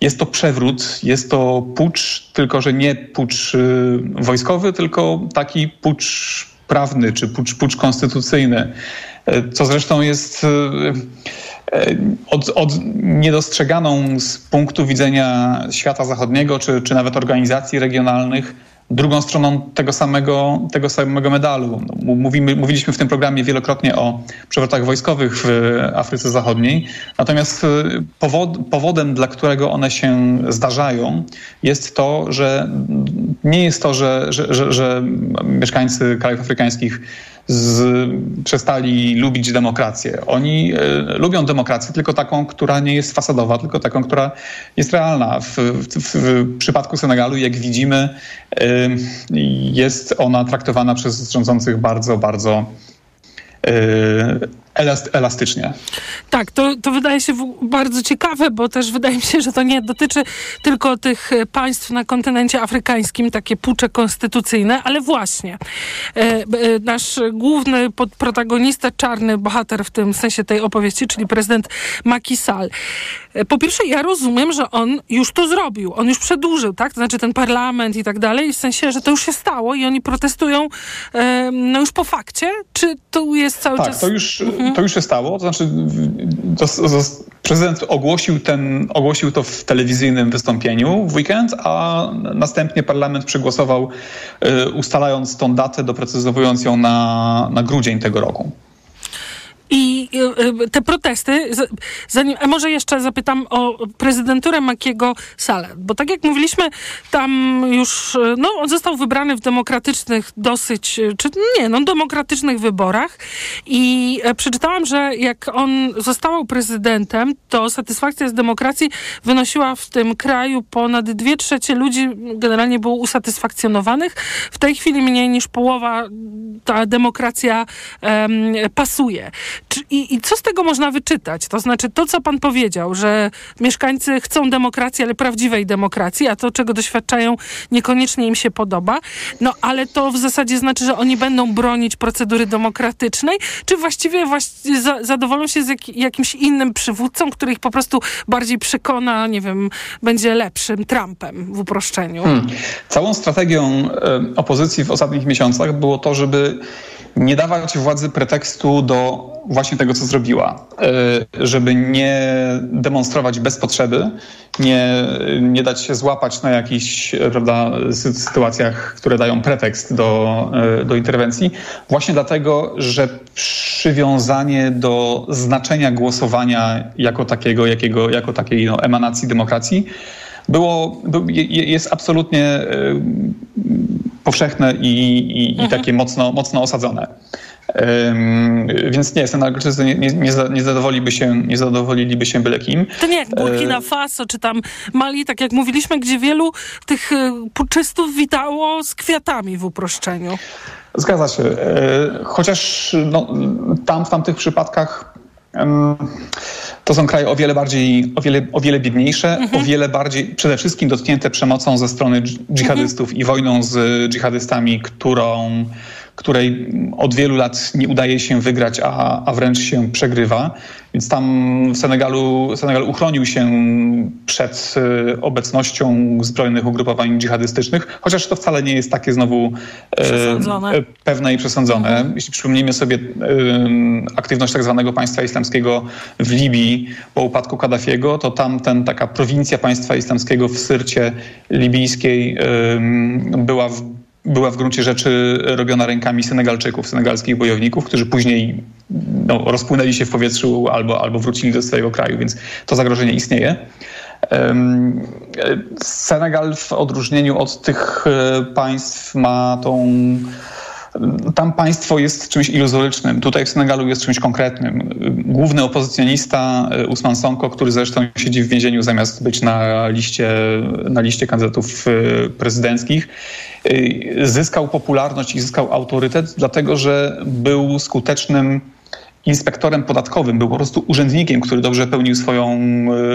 jest to przewrót, jest to pucz, tylko że nie pucz y, wojskowy, tylko taki pucz prawny czy pucz, pucz konstytucyjny, y, co zresztą jest y, y, od, od niedostrzeganą z punktu widzenia świata zachodniego, czy, czy nawet organizacji regionalnych, drugą stroną tego samego, tego samego medalu. No, Mówimy, mówiliśmy w tym programie wielokrotnie o przewrotach wojskowych w Afryce Zachodniej, natomiast y, powod, powodem, dla którego one się zdarzają, jest to, że nie jest to, że, że, że, że mieszkańcy krajów afrykańskich z, przestali lubić demokrację. Oni e, lubią demokrację, tylko taką, która nie jest fasadowa, tylko taką, która jest realna. W, w, w przypadku Senegalu, jak widzimy, e, jest ona traktowana przez rządzących bardzo, bardzo elastycznie. Tak, to, to wydaje się bardzo ciekawe, bo też wydaje mi się, że to nie dotyczy tylko tych e, państw na kontynencie afrykańskim, takie pucze konstytucyjne, ale właśnie e, e, nasz główny protagonista, czarny bohater w tym sensie tej opowieści, czyli prezydent Macky Sall. Po pierwsze, ja rozumiem, że on już to zrobił, on już przedłużył, tak? To znaczy ten parlament i tak dalej, w sensie, że to już się stało i oni protestują no już po fakcie, czy tu jest cały tak, czas... to już, mhm. to już się stało, to znaczy to, to, prezydent ogłosił, ten, ogłosił to w telewizyjnym wystąpieniu w weekend, a następnie parlament przegłosował, y, ustalając tą datę, doprecyzowując ją na, na grudzień tego roku. I y, y, te protesty, zanim, a może jeszcze zapytam o prezydenturę Makiego Sale, bo tak jak mówiliśmy, tam już, y, no on został wybrany w demokratycznych dosyć, czy nie, no demokratycznych wyborach i e, przeczytałam, że jak on został prezydentem, to satysfakcja z demokracji wynosiła w tym kraju ponad dwie trzecie ludzi generalnie było usatysfakcjonowanych. W tej chwili mniej niż połowa ta demokracja um, pasuje. I, I, co z tego można wyczytać? To znaczy to, co pan powiedział, że mieszkańcy chcą demokracji, ale prawdziwej demokracji, a to, czego doświadczają, niekoniecznie im się podoba. No ale to w zasadzie znaczy, że oni będą bronić procedury demokratycznej, czy właściwie właści za, zadowolą się z jak, jakimś innym przywódcą, który ich po prostu bardziej przekona, nie wiem, będzie lepszym Trumpem w uproszczeniu? Hmm. Całą strategią y, opozycji w ostatnich miesiącach było to, żeby nie dawać władzy pretekstu do właśnie tego, co zrobiła, e, żeby nie demonstrować bez potrzeby, nie, nie dać się złapać na jakichś sytuacjach, które dają pretekst do, e, do interwencji, właśnie dlatego, że przywiązanie do znaczenia głosowania jako takiego, jakiego, jako takiej no, emanacji demokracji było, jest absolutnie powszechne i, i, mhm. i takie mocno, mocno osadzone. Um, więc nie, Senegalczycy nie, nie, nie, zadowoliby się, nie zadowoliliby się byle kim. To nie jak Burkina Faso czy tam Mali, tak jak mówiliśmy, gdzie wielu tych e, puczystów witało z kwiatami w uproszczeniu. Zgadza się. E, chociaż no, tam w tamtych przypadkach to są kraje o wiele bardziej, o wiele, o wiele biedniejsze, mhm. o wiele bardziej przede wszystkim dotknięte przemocą ze strony dżihadystów mhm. i wojną z dżihadystami, którą której od wielu lat nie udaje się wygrać, a, a wręcz się przegrywa. Więc tam w Senegalu, Senegal uchronił się przed e, obecnością zbrojnych ugrupowań dżihadystycznych, chociaż to wcale nie jest takie znowu e, e pewne i przesądzone. Mhm. Jeśli przypomnimy sobie e, aktywność tak zwanego państwa islamskiego w Libii po upadku Kaddafiego, to tam ten, taka prowincja państwa islamskiego w Syrcie libijskiej e, była w była w gruncie rzeczy robiona rękami Senegalczyków, senegalskich bojowników, którzy później no, rozpłynęli się w powietrzu albo, albo wrócili do swojego kraju, więc to zagrożenie istnieje. Senegal w odróżnieniu od tych e, państw ma tą tam państwo jest czymś iluzorycznym. Tutaj w Senegalu jest czymś konkretnym. Główny opozycjonista e, Usman Sonko, który zresztą siedzi w więzieniu zamiast być na liście, na liście kandydatów e, prezydenckich, e, zyskał popularność i zyskał autorytet, dlatego że był skutecznym inspektorem podatkowym, był po prostu urzędnikiem, który dobrze pełnił swoją,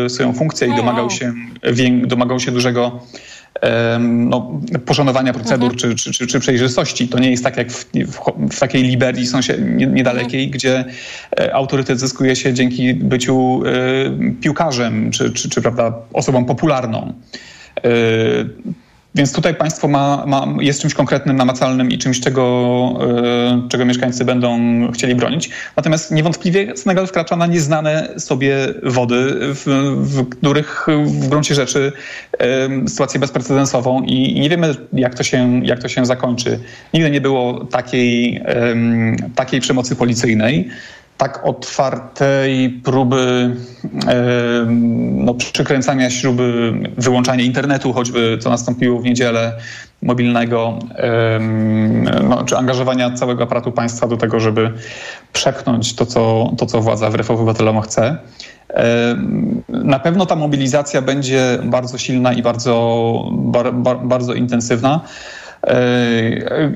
swoją funkcję i domagał się, domagał się dużego no, poszanowania procedur mhm. czy, czy, czy, przejrzystości. To nie jest tak jak w, w, w takiej Liberii niedalekiej, mhm. gdzie e, autorytet zyskuje się dzięki byciu e, piłkarzem czy, czy, czy prawda, osobą popularną. E, więc tutaj państwo ma, ma, jest czymś konkretnym, namacalnym i czymś, czego, yy, czego mieszkańcy będą chcieli bronić. Natomiast niewątpliwie Senegal wkracza na nieznane sobie wody, w, w których w gruncie rzeczy yy, sytuację bezprecedensową i, i, nie wiemy, jak to, się, jak to się zakończy. Nigdy nie było takiej, yy, takiej przemocy policyjnej tak otwartej próby no, przykręcania śruby, wyłączania internetu, choćby co nastąpiło w niedzielę mobilnego, no, czy angażowania całego aparatu państwa do tego, żeby przepchnąć to, co, to, co władza wbrew obywatelom chce. Na pewno ta mobilizacja będzie bardzo silna i bardzo, bar, bar, bardzo intensywna.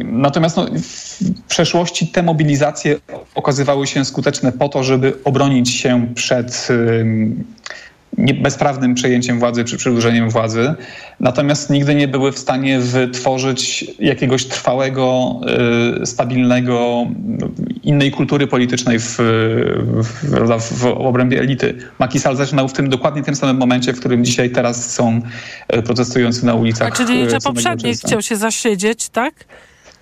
Natomiast no, w przeszłości te mobilizacje okazywały się skuteczne po to, żeby obronić się przed bezprawnym przejęciem władzy czy przedłużeniem władzy, natomiast nigdy nie były w stanie wytworzyć jakiegoś trwałego, y, stabilnego, innej kultury politycznej w, w, w, obrębie elity. Macky Sall zaczynał w tym dokładnie tym samym momencie, w którym dzisiaj teraz są y, protestujący na ulicach. A czyli, y, często. chciał się zasiedzieć, tak?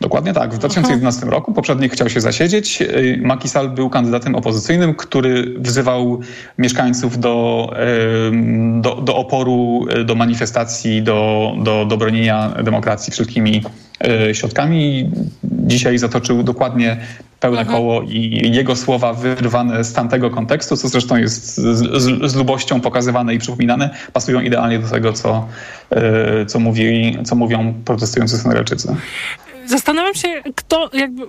Dokładnie tak. W 2011 roku poprzednik chciał się zasiedzieć. Y, Macky Sall był kandydatem opozycyjnym, który wzywał mieszkańców do, do, do oporu, y, do manifestacji, do, do, do bronienia demokracji wszelkimi y, środkami. Dzisiaj zatoczył dokładnie pełne koło i jego słowa wyrwane z tamtego kontekstu, co zresztą jest z, z, z lubością pokazywane i przypominane, pasują idealnie do tego, co, co, mówi, co mówią protestujący Senegalczycy. Zastanawiam się, kto, jakby,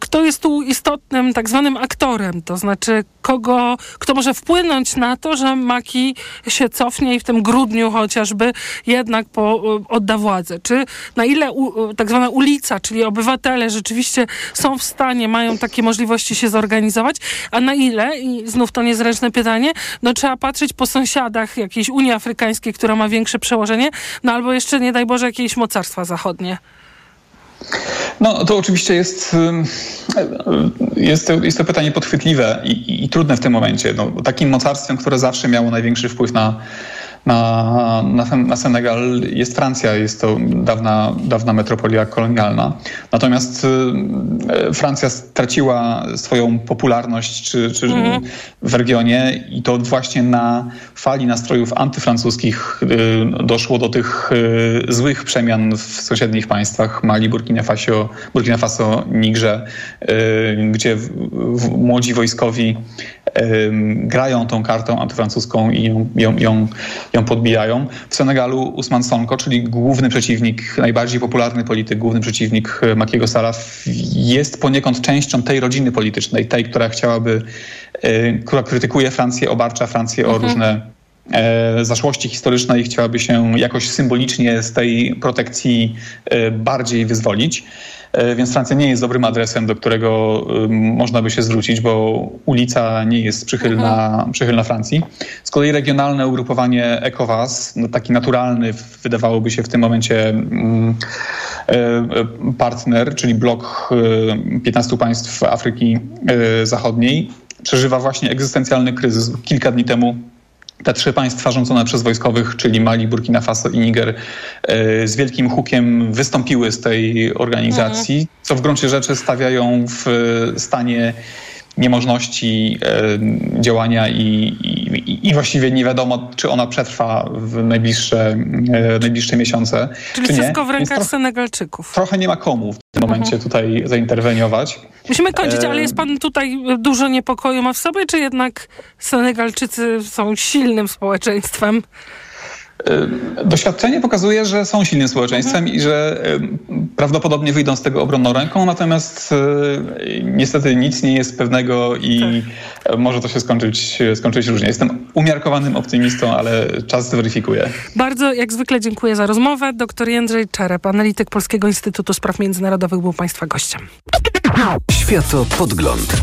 kto jest tu istotnym tak zwanym aktorem, to znaczy kogo, kto może wpłynąć na to, że Maki się cofnie i w tym grudniu chociażby jednak po, odda władzę. Czy na ile u, tak zwana ulica, czyli obywatele rzeczywiście są w stanie, mają takie możliwości się zorganizować, a na ile, i znów to niezręczne pytanie, no trzeba patrzeć po sąsiadach jakiejś Unii Afrykańskiej, która ma większe przełożenie, no albo jeszcze, nie daj Boże, jakieś mocarstwa zachodnie. No to oczywiście jest, ym, jest, jest to pytanie podchwytliwe i, i, i trudne w tym momencie. No, takim mocarstwem, które zawsze miało największy wpływ na, na, na, na Senegal jest Francja. Jest to dawna, dawna metropolia kolonialna. Natomiast y, Francja straciła swoją popularność czy, czy Mhm. w regionie i to właśnie na fali nastrojów antyfrancuskich y, doszło do tych y, złych przemian w sąsiednich państwach Mali, Burkina Faso, Burkina Faso Nigrze, gdzie w, w, młodzi wojskowi grają tą kartą antyfrancuską i ją, ją, ją, ją podbijają. W Senegalu Usman Sonko, czyli główny przeciwnik, najbardziej popularny polityk, główny przeciwnik y, Makiego Sala, jest poniekąd częścią tej rodziny politycznej, tej, która chciałaby, y, która krytykuje Francję, obarcza Francję o różne e, zaszłości historyczne i chciałaby się jakoś symbolicznie z tej protekcji e, bardziej wyzwolić. E, Więc Francja nie jest dobrym adresem, do którego e, można by się zwrócić, bo ulica nie jest przychylna, przychylna Francji. Z kolei regionalne ugrupowanie ECOWAS, no taki naturalny, wydawałoby się w tym momencie e, e, partner, czyli blok e, 15 państw Afryki e, Zachodniej, przeżywa właśnie egzystencjalny kryzys. Kilka dni temu te trzy państwa rządzone przez wojskowych, czyli Mali, Burkina Faso i Niger, e, z wielkim hukiem wystąpiły z tej organizacji, co w gruncie rzeczy stawiają w stanie niemożności e, działania i, i, i właściwie nie wiadomo, czy ona przetrwa w najbliższe, e, najbliższe miesiące, Czyli czy nie. wszystko w rękach trochę, Senegalczyków. trochę nie ma komu w tym Mhm. momencie tutaj zainterweniować. Musimy kończyć, E, ale jest pan tutaj dużo niepokoju ma w sobie, czy jednak Senegalczycy są silnym społeczeństwem? Y, Doświadczenie pokazuje, że są silnym społeczeństwem i że y, prawdopodobnie wyjdą z tego obronną ręką, natomiast y, niestety nic nie jest pewnego i y, może to się skończyć, skończyć różnie. Jestem umiarkowanym optymistą, ale czas zweryfikuje. Bardzo, jak zwykle, dziękuję za rozmowę. Dr Jędrzej Czerep, analityk Polskiego Instytutu Spraw Międzynarodowych, był Państwa gościem. Światopodgląd.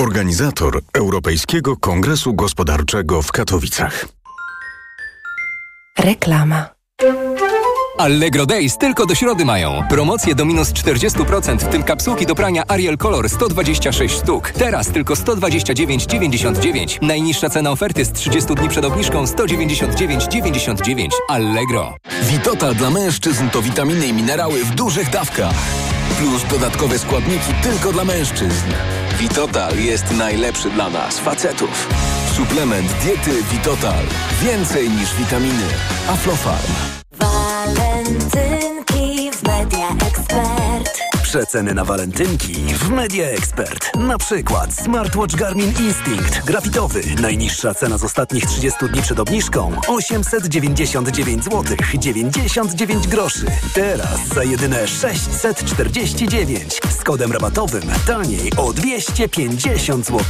organizator Europejskiego Kongresu Gospodarczego w Katowicach. Reklama. Allegro Days tylko do środy mają. Promocje do minus 40%, w tym kapsułki do prania Ariel Color 126 sztuk. Teraz tylko 129,99. Najniższa cena oferty z 30 dni przed obniżką 199,99. Allegro. Witotal dla mężczyzn to witaminy i minerały w dużych dawkach. Plus dodatkowe składniki tylko dla mężczyzn. Witotal jest najlepszy dla nas, facetów. Suplement diety Vitotal. Więcej niż witaminy. Aflofarm. Walentynki w Media Expert. Przeceny na walentynki w Media Expert. Na przykład smartwatch Garmin Instinct grafitowy. Najniższa cena z ostatnich 30 dni przed obniżką 899 zł 99 groszy. Teraz za jedyne 649 z kodem rabatowym taniej o 250 zł.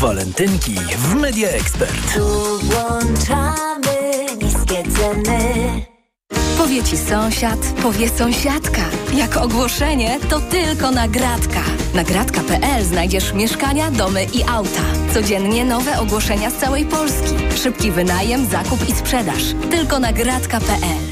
Walentynki w Media Expert. Tu włączamy niskie ceny. Powie ci sąsiad, powie sąsiadka. Jak ogłoszenie, to tylko nagradka. Nagradka.pl znajdziesz mieszkania, domy i auta. Codziennie nowe ogłoszenia z całej Polski. Szybki wynajem, zakup i sprzedaż. Tylko nagradka.pl.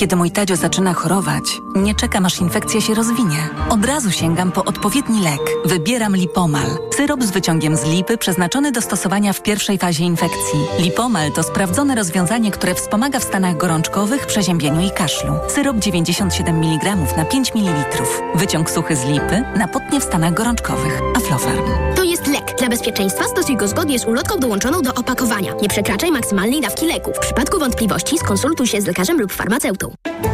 Kiedy mój Tadzio zaczyna chorować, nie czekam aż infekcja się rozwinie. Od razu sięgam po odpowiedni lek. Wybieram Lipomal. Syrop z wyciągiem z lipy przeznaczony do stosowania w pierwszej fazie infekcji. Lipomal to sprawdzone rozwiązanie, które wspomaga w stanach gorączkowych, przeziębieniu i kaszlu. Syrop 97 mg na 5 ml. Wyciąg suchy z lipy na potnie w stanach gorączkowych. Aflofarm. To jest lek. Dla bezpieczeństwa stosuj go zgodnie z ulotką dołączoną do opakowania. Nie przekraczaj maksymalnej dawki leku. W przypadku wątpliwości skonsultuj się z lekarzem lub farmaceutą. you.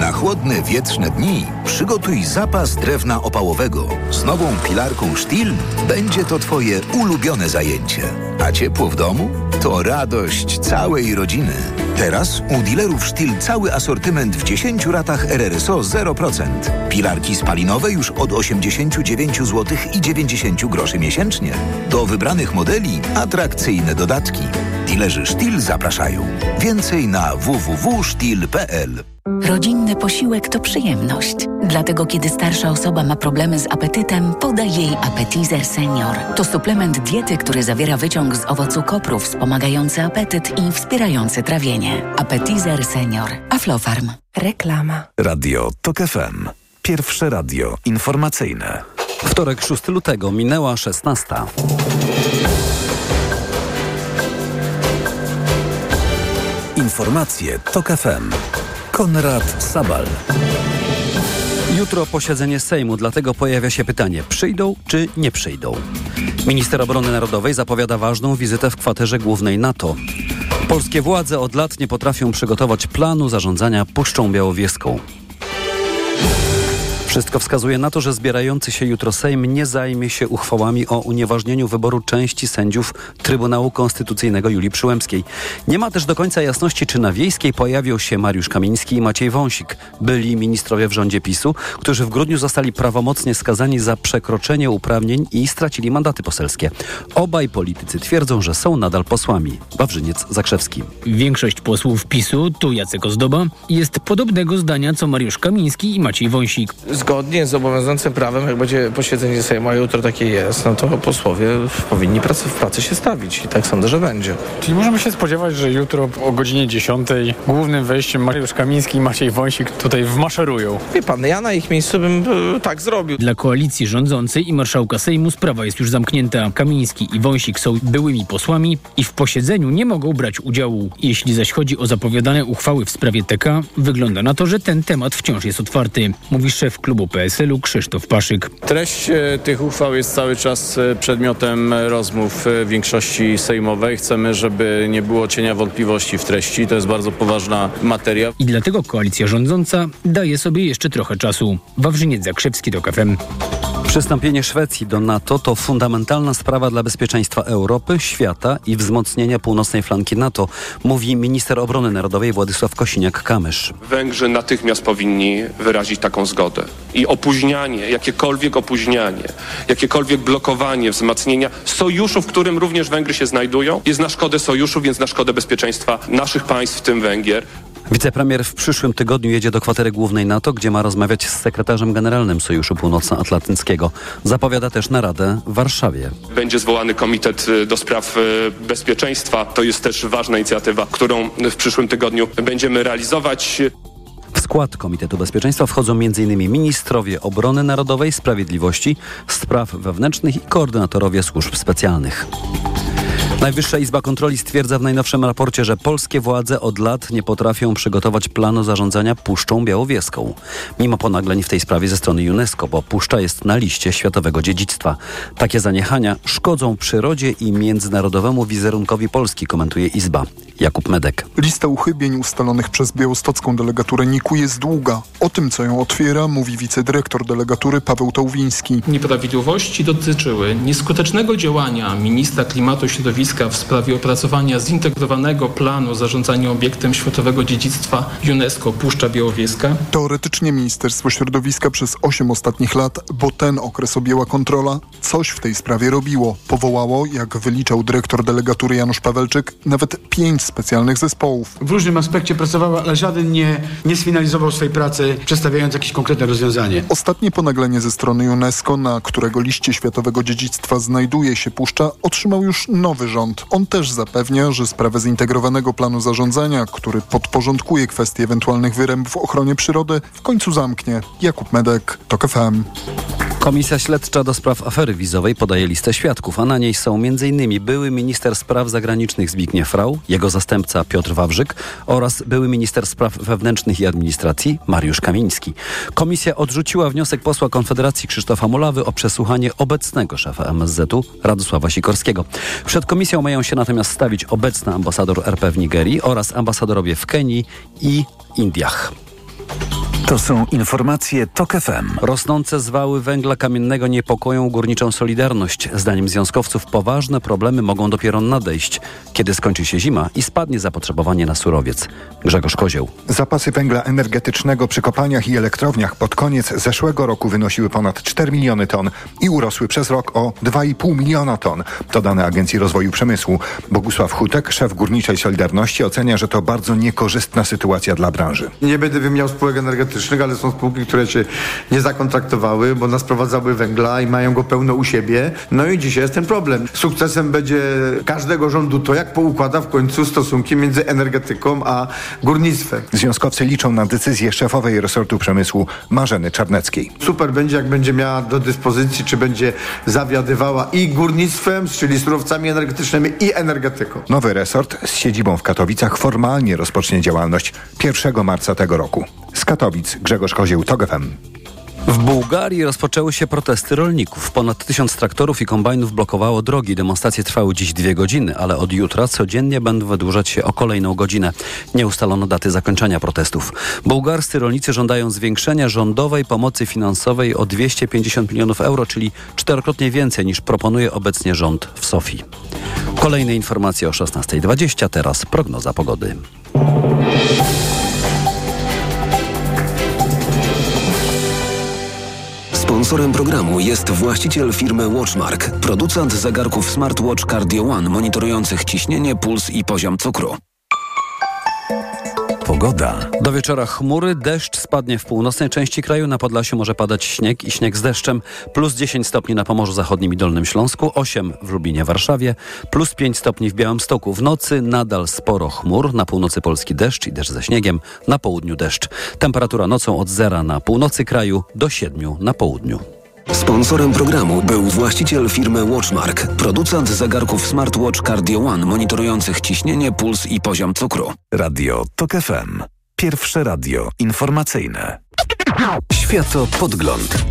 Na chłodne, wietrzne dni przygotuj zapas drewna opałowego. Z nową pilarką Stihl będzie to Twoje ulubione zajęcie. A ciepło w domu? To radość całej rodziny. Teraz u dealerów Stihl cały asortyment w 10 ratach RRSO 0%. Pilarki spalinowe już od 89 zł i 90 groszy miesięcznie. Do wybranych modeli atrakcyjne dodatki. Dilerzy Stihl zapraszają. Więcej na www.stihl.pl Rodzinny posiłek to przyjemność. Dlatego kiedy starsza osoba ma problemy z apetytem, podaj jej Appetizer Senior. To suplement diety, który zawiera wyciąg z owocu kopru wspomagający apetyt i wspierający trawienie. Appetizer Senior. Aflofarm. Reklama. Radio TOK FM. Pierwsze radio informacyjne. Wtorek 6 lutego minęła 16. Informacje TOK FM. Konrad Sabal. Jutro posiedzenie Sejmu, dlatego pojawia się pytanie, przyjdą czy nie przyjdą? Minister Obrony Narodowej zapowiada ważną wizytę w kwaterze głównej NATO. Polskie władze od lat nie potrafią przygotować planu zarządzania Puszczą Białowieską. Wszystko wskazuje na to, że zbierający się jutro Sejm nie zajmie się uchwałami o unieważnieniu wyboru części sędziów Trybunału Konstytucyjnego Julii Przyłębskiej. Nie ma też do końca jasności, czy na Wiejskiej pojawią się Mariusz Kamiński i Maciej Wąsik, byli ministrowie w rządzie PiSu, którzy w grudniu zostali prawomocnie skazani za przekroczenie uprawnień i stracili mandaty poselskie. Obaj politycy twierdzą, że są nadal posłami. Wawrzyniec Zakrzewski. Większość posłów PiSu, tu Jacek Ozdoba, jest podobnego zdania co Mariusz Kamiński i Maciej Wąsik. Zgodnie z obowiązującym prawem, jak będzie posiedzenie Sejmu, a jutro takie jest, no to posłowie powinni pracy, w pracy się stawić i tak sądzę, że będzie. Czyli możemy się spodziewać, że jutro o godzinie 10 głównym wejściem Mariusz Kamiński i Maciej Wąsik tutaj wmaszerują. Wie pan, ja na ich miejscu bym e, tak zrobił. Dla koalicji rządzącej i marszałka Sejmu sprawa jest już zamknięta. Kamiński i Wąsik są byłymi posłami i w posiedzeniu nie mogą brać udziału. Jeśli zaś chodzi o zapowiadane uchwały w sprawie TK, wygląda na to, że ten temat wciąż jest otwarty, mówi szef klubu PSL-u Krzysztof Paszyk. Treść e, tych uchwał jest cały czas e, przedmiotem rozmów e, większości sejmowej. Chcemy, żeby nie było cienia wątpliwości w treści. To jest bardzo poważna materia. I dlatego koalicja rządząca daje sobie jeszcze trochę czasu. Wawrzyniec Zakrzewski do KFM. Przystąpienie Szwecji do NATO to fundamentalna sprawa dla bezpieczeństwa Europy, świata i wzmocnienia północnej flanki NATO, mówi minister obrony narodowej Władysław Kosiniak-Kamysz. Węgrzy natychmiast powinni wyrazić taką zgodę. I opóźnianie, jakiekolwiek opóźnianie, jakiekolwiek blokowanie wzmacnienia sojuszu, w którym również Węgry się znajdują, jest na szkodę sojuszu, więc na szkodę bezpieczeństwa naszych państw, w tym Węgier. Wicepremier w przyszłym tygodniu jedzie do kwatery głównej NATO, gdzie ma rozmawiać z sekretarzem generalnym Sojuszu Północnoatlantyckiego. Zapowiada też naradę w Warszawie. Będzie zwołany komitet y, do spraw y, bezpieczeństwa. To jest też ważna inicjatywa, którą w przyszłym tygodniu będziemy realizować. W skład Komitetu Bezpieczeństwa wchodzą m.in. ministrowie obrony narodowej, sprawiedliwości, spraw wewnętrznych i koordynatorowie służb specjalnych. Najwyższa Izba Kontroli stwierdza w najnowszym raporcie, że polskie władze od lat nie potrafią przygotować planu zarządzania Puszczą Białowieską. Mimo ponagleń w tej sprawie ze strony UNESCO, bo Puszcza jest na liście światowego dziedzictwa. Takie zaniechania szkodzą przyrodzie i międzynarodowemu wizerunkowi Polski, komentuje Izba. Jakub Medek. Lista uchybień ustalonych przez białostocką delegaturę NIK-u jest długa. O tym, co ją otwiera, mówi wicedyrektor delegatury Paweł Tałwiński. Nieprawidłowości dotyczyły nieskutecznego działania ministra klimatu i środowiska w sprawie opracowania zintegrowanego planu zarządzania obiektem światowego dziedzictwa UNESCO Puszcza Białowieska. Teoretycznie Ministerstwo Środowiska przez 8 ostatnich lat, bo ten okres objęła kontrola, coś w tej sprawie robiło. Powołało, jak wyliczał dyrektor delegatury Janusz Pawelczyk, nawet pięć specjalnych zespołów. W różnym aspekcie pracowała, ale żaden nie, nie sfinalizował swojej pracy, przedstawiając jakieś konkretne rozwiązanie. Ostatnie ponaglenie ze strony UNESCO, na którego liście światowego dziedzictwa znajduje się puszcza, otrzymał już nowy rząd. On też zapewnia, że sprawę zintegrowanego planu zarządzania, który podporządkuje kwestie ewentualnych wyręb w ochronie przyrody, w końcu zamknie. Jakub Medek, TOK FM. Komisja Śledcza do spraw afery wizowej podaje listę świadków, a na niej są m.in. były minister spraw zagranicznych Zbigniew Frau, jego zastępca Piotr Wawrzyk oraz były minister spraw wewnętrznych i administracji Mariusz Kamiński. Komisja odrzuciła wniosek posła Konfederacji Krzysztofa Mulawy o przesłuchanie obecnego szefa MSZ-u Radosława Sikorskiego. Przed komisją mają się natomiast stawić obecny ambasador RP w Nigerii oraz ambasadorowie w Kenii i Indiach. To są informacje TOK FM. Rosnące zwały węgla kamiennego niepokoją górniczą Solidarność. Zdaniem związkowców poważne problemy mogą dopiero nadejść, kiedy skończy się zima i spadnie zapotrzebowanie na surowiec. Grzegorz Kozieł. Zapasy węgla energetycznego przy kopalniach i elektrowniach pod koniec zeszłego roku wynosiły ponad 4 miliony ton i urosły przez rok o 2,5 miliona ton. To dane Agencji Rozwoju Przemysłu. Bogusław Hutek, szef Górniczej Solidarności, ocenia, że to bardzo niekorzystna sytuacja dla branży. Nie będę wymieniał spółek energetycznych, ale są spółki, które się nie zakontraktowały, bo nas prowadzały węgla i mają go pełno u siebie. No i dzisiaj jest ten problem. Sukcesem będzie każdego rządu to, jak poukłada w końcu stosunki między energetyką a górnictwem. Związkowcy liczą na decyzję szefowej resortu przemysłu Marzeny Czarneckiej. Super będzie, jak będzie miała do dyspozycji, czy będzie zawiadywała i górnictwem, czyli surowcami energetycznymi i energetyką. Nowy resort z siedzibą w Katowicach formalnie rozpocznie działalność 1 marca tego roku. Z Katowic Grzegorz Kozieł. W Bułgarii rozpoczęły się protesty rolników. Ponad tysiąc traktorów i kombajnów blokowało drogi. Demonstracje trwały dziś dwie godziny, ale od jutra codziennie będą wydłużać się o kolejną godzinę. Nie ustalono daty zakończenia protestów. Bułgarscy rolnicy żądają zwiększenia rządowej pomocy finansowej o 250 milionów euro, czyli czterokrotnie więcej niż proponuje obecnie rząd w Sofii. Kolejne informacje o 16.20, teraz prognoza pogody. Sponsorem programu jest właściciel firmy Watchmark, producent zegarków smartwatch Cardio One monitorujących ciśnienie, puls i poziom cukru. Pogoda. Do wieczora chmury, deszcz spadnie w północnej części kraju. Na Podlasiu może padać śnieg i śnieg z deszczem. Plus 10 stopni na Pomorzu Zachodnim i Dolnym Śląsku, 8 w Lublinie, Warszawie, plus 5 stopni w Białymstoku. W nocy nadal sporo chmur. Na północy Polski deszcz i deszcz ze śniegiem. Na południu deszcz. Temperatura nocą od zera na północy kraju do 7 na południu. Sponsorem programu był właściciel firmy Watchmark, producent zegarków smartwatch Cardio One monitorujących ciśnienie, puls i poziom cukru. Radio TOK FM. Pierwsze radio informacyjne. Światopodgląd.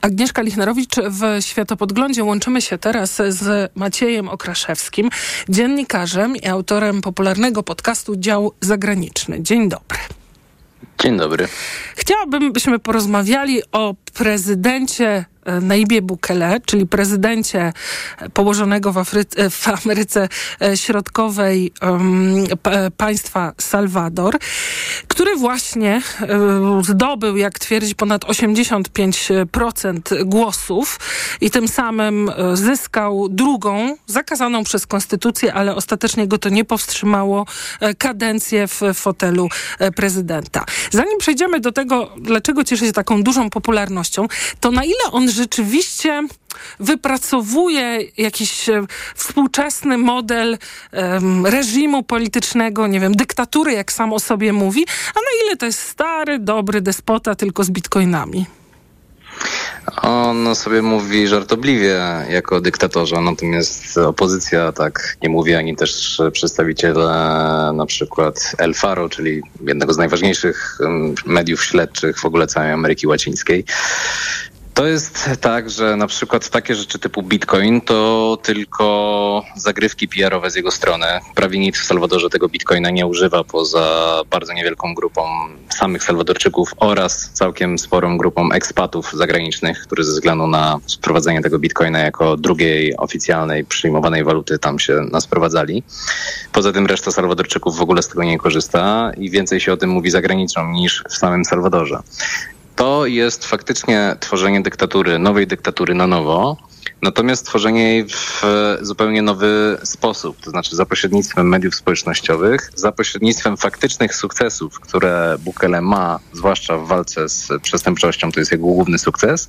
Agnieszka Lichnerowicz w Światopodglądzie. Łączymy się teraz z Maciejem Okraszewskim, dziennikarzem i autorem popularnego podcastu Dział Zagraniczny. Dzień dobry. Dzień dobry. Chciałabym, byśmy porozmawiali o prezydencie Naibie Bukele, czyli prezydencie położonego w, Afry- w Ameryce Środkowej um, państwa Salwador, który właśnie um, zdobył, jak twierdzi, ponad 85% głosów i tym samym zyskał drugą, zakazaną przez konstytucję, ale ostatecznie go to nie powstrzymało, kadencję w fotelu prezydenta. Zanim przejdziemy do tego, dlaczego cieszy się taką dużą popularnością, to na ile on rzeczywiście wypracowuje jakiś e, współczesny model um, reżimu politycznego, nie wiem, dyktatury, jak sam o sobie mówi, a na ile to jest stary, dobry despota tylko z bitcoinami? On sobie mówi żartobliwie jako dyktatorze, natomiast opozycja tak nie mówi, ani też przedstawiciele na przykład El Faro, czyli jednego z najważniejszych mediów śledczych w ogóle całej Ameryki Łacińskiej. To jest tak, że na przykład takie rzeczy typu Bitcoin to tylko zagrywki PR-owe z jego strony. Prawie nikt w Salwadorze tego Bitcoina nie używa poza bardzo niewielką grupą samych Salwadorczyków oraz całkiem sporą grupą ekspatów zagranicznych, którzy ze względu na sprowadzenie tego Bitcoina jako drugiej oficjalnej przyjmowanej waluty tam się nas sprowadzali. Poza tym reszta Salwadorczyków w ogóle z tego nie korzysta i więcej się o tym mówi zagraniczną niż w samym Salwadorze to jest faktycznie tworzenie dyktatury, nowej dyktatury na nowo, natomiast tworzenie jej w zupełnie nowy sposób, to znaczy za pośrednictwem mediów społecznościowych, za pośrednictwem faktycznych sukcesów, które Bukele ma, zwłaszcza w walce z przestępczością, to jest jego główny sukces,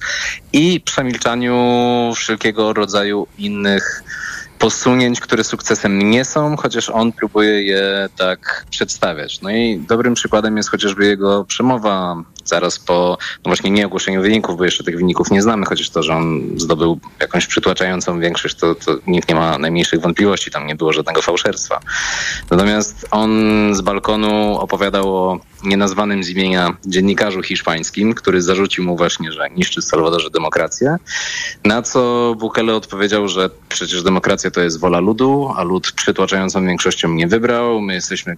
i przemilczaniu wszelkiego rodzaju innych posunięć, które sukcesem nie są, chociaż on próbuje je tak przedstawiać. No i dobrym przykładem jest chociażby jego przemowa zaraz po, no właśnie nie ogłoszeniu wyników, bo jeszcze tych wyników nie znamy, chociaż to, że on zdobył jakąś przytłaczającą większość, to, to nikt nie ma najmniejszych wątpliwości, tam nie było żadnego fałszerstwa. Natomiast on z balkonu opowiadał o nienazwanym z imienia dziennikarzu hiszpańskim, który zarzucił mu właśnie, że niszczy w Salwadorze demokrację, na co Bukele odpowiedział, że przecież demokracja to jest wola ludu, a lud przytłaczającą większością nie wybrał. My jesteśmy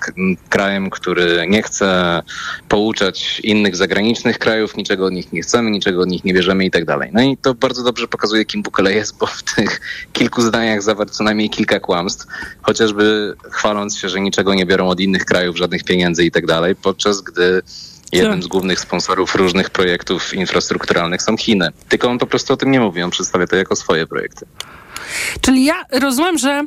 krajem, który nie chce pouczać innych zagranicznych krajów, niczego od nich nie chcemy, niczego od nich nie bierzemy i tak dalej. No i to bardzo dobrze pokazuje, kim Bukele jest, bo w tych kilku zdaniach zawarł co najmniej kilka kłamstw, chociażby chwaląc się, że niczego nie biorą od innych krajów, żadnych pieniędzy i tak dalej, podczas gdy jednym z głównych sponsorów różnych projektów infrastrukturalnych są Chiny. Tylko on po prostu o tym nie mówi, on przedstawia to jako swoje projekty. Czyli ja rozumiem, że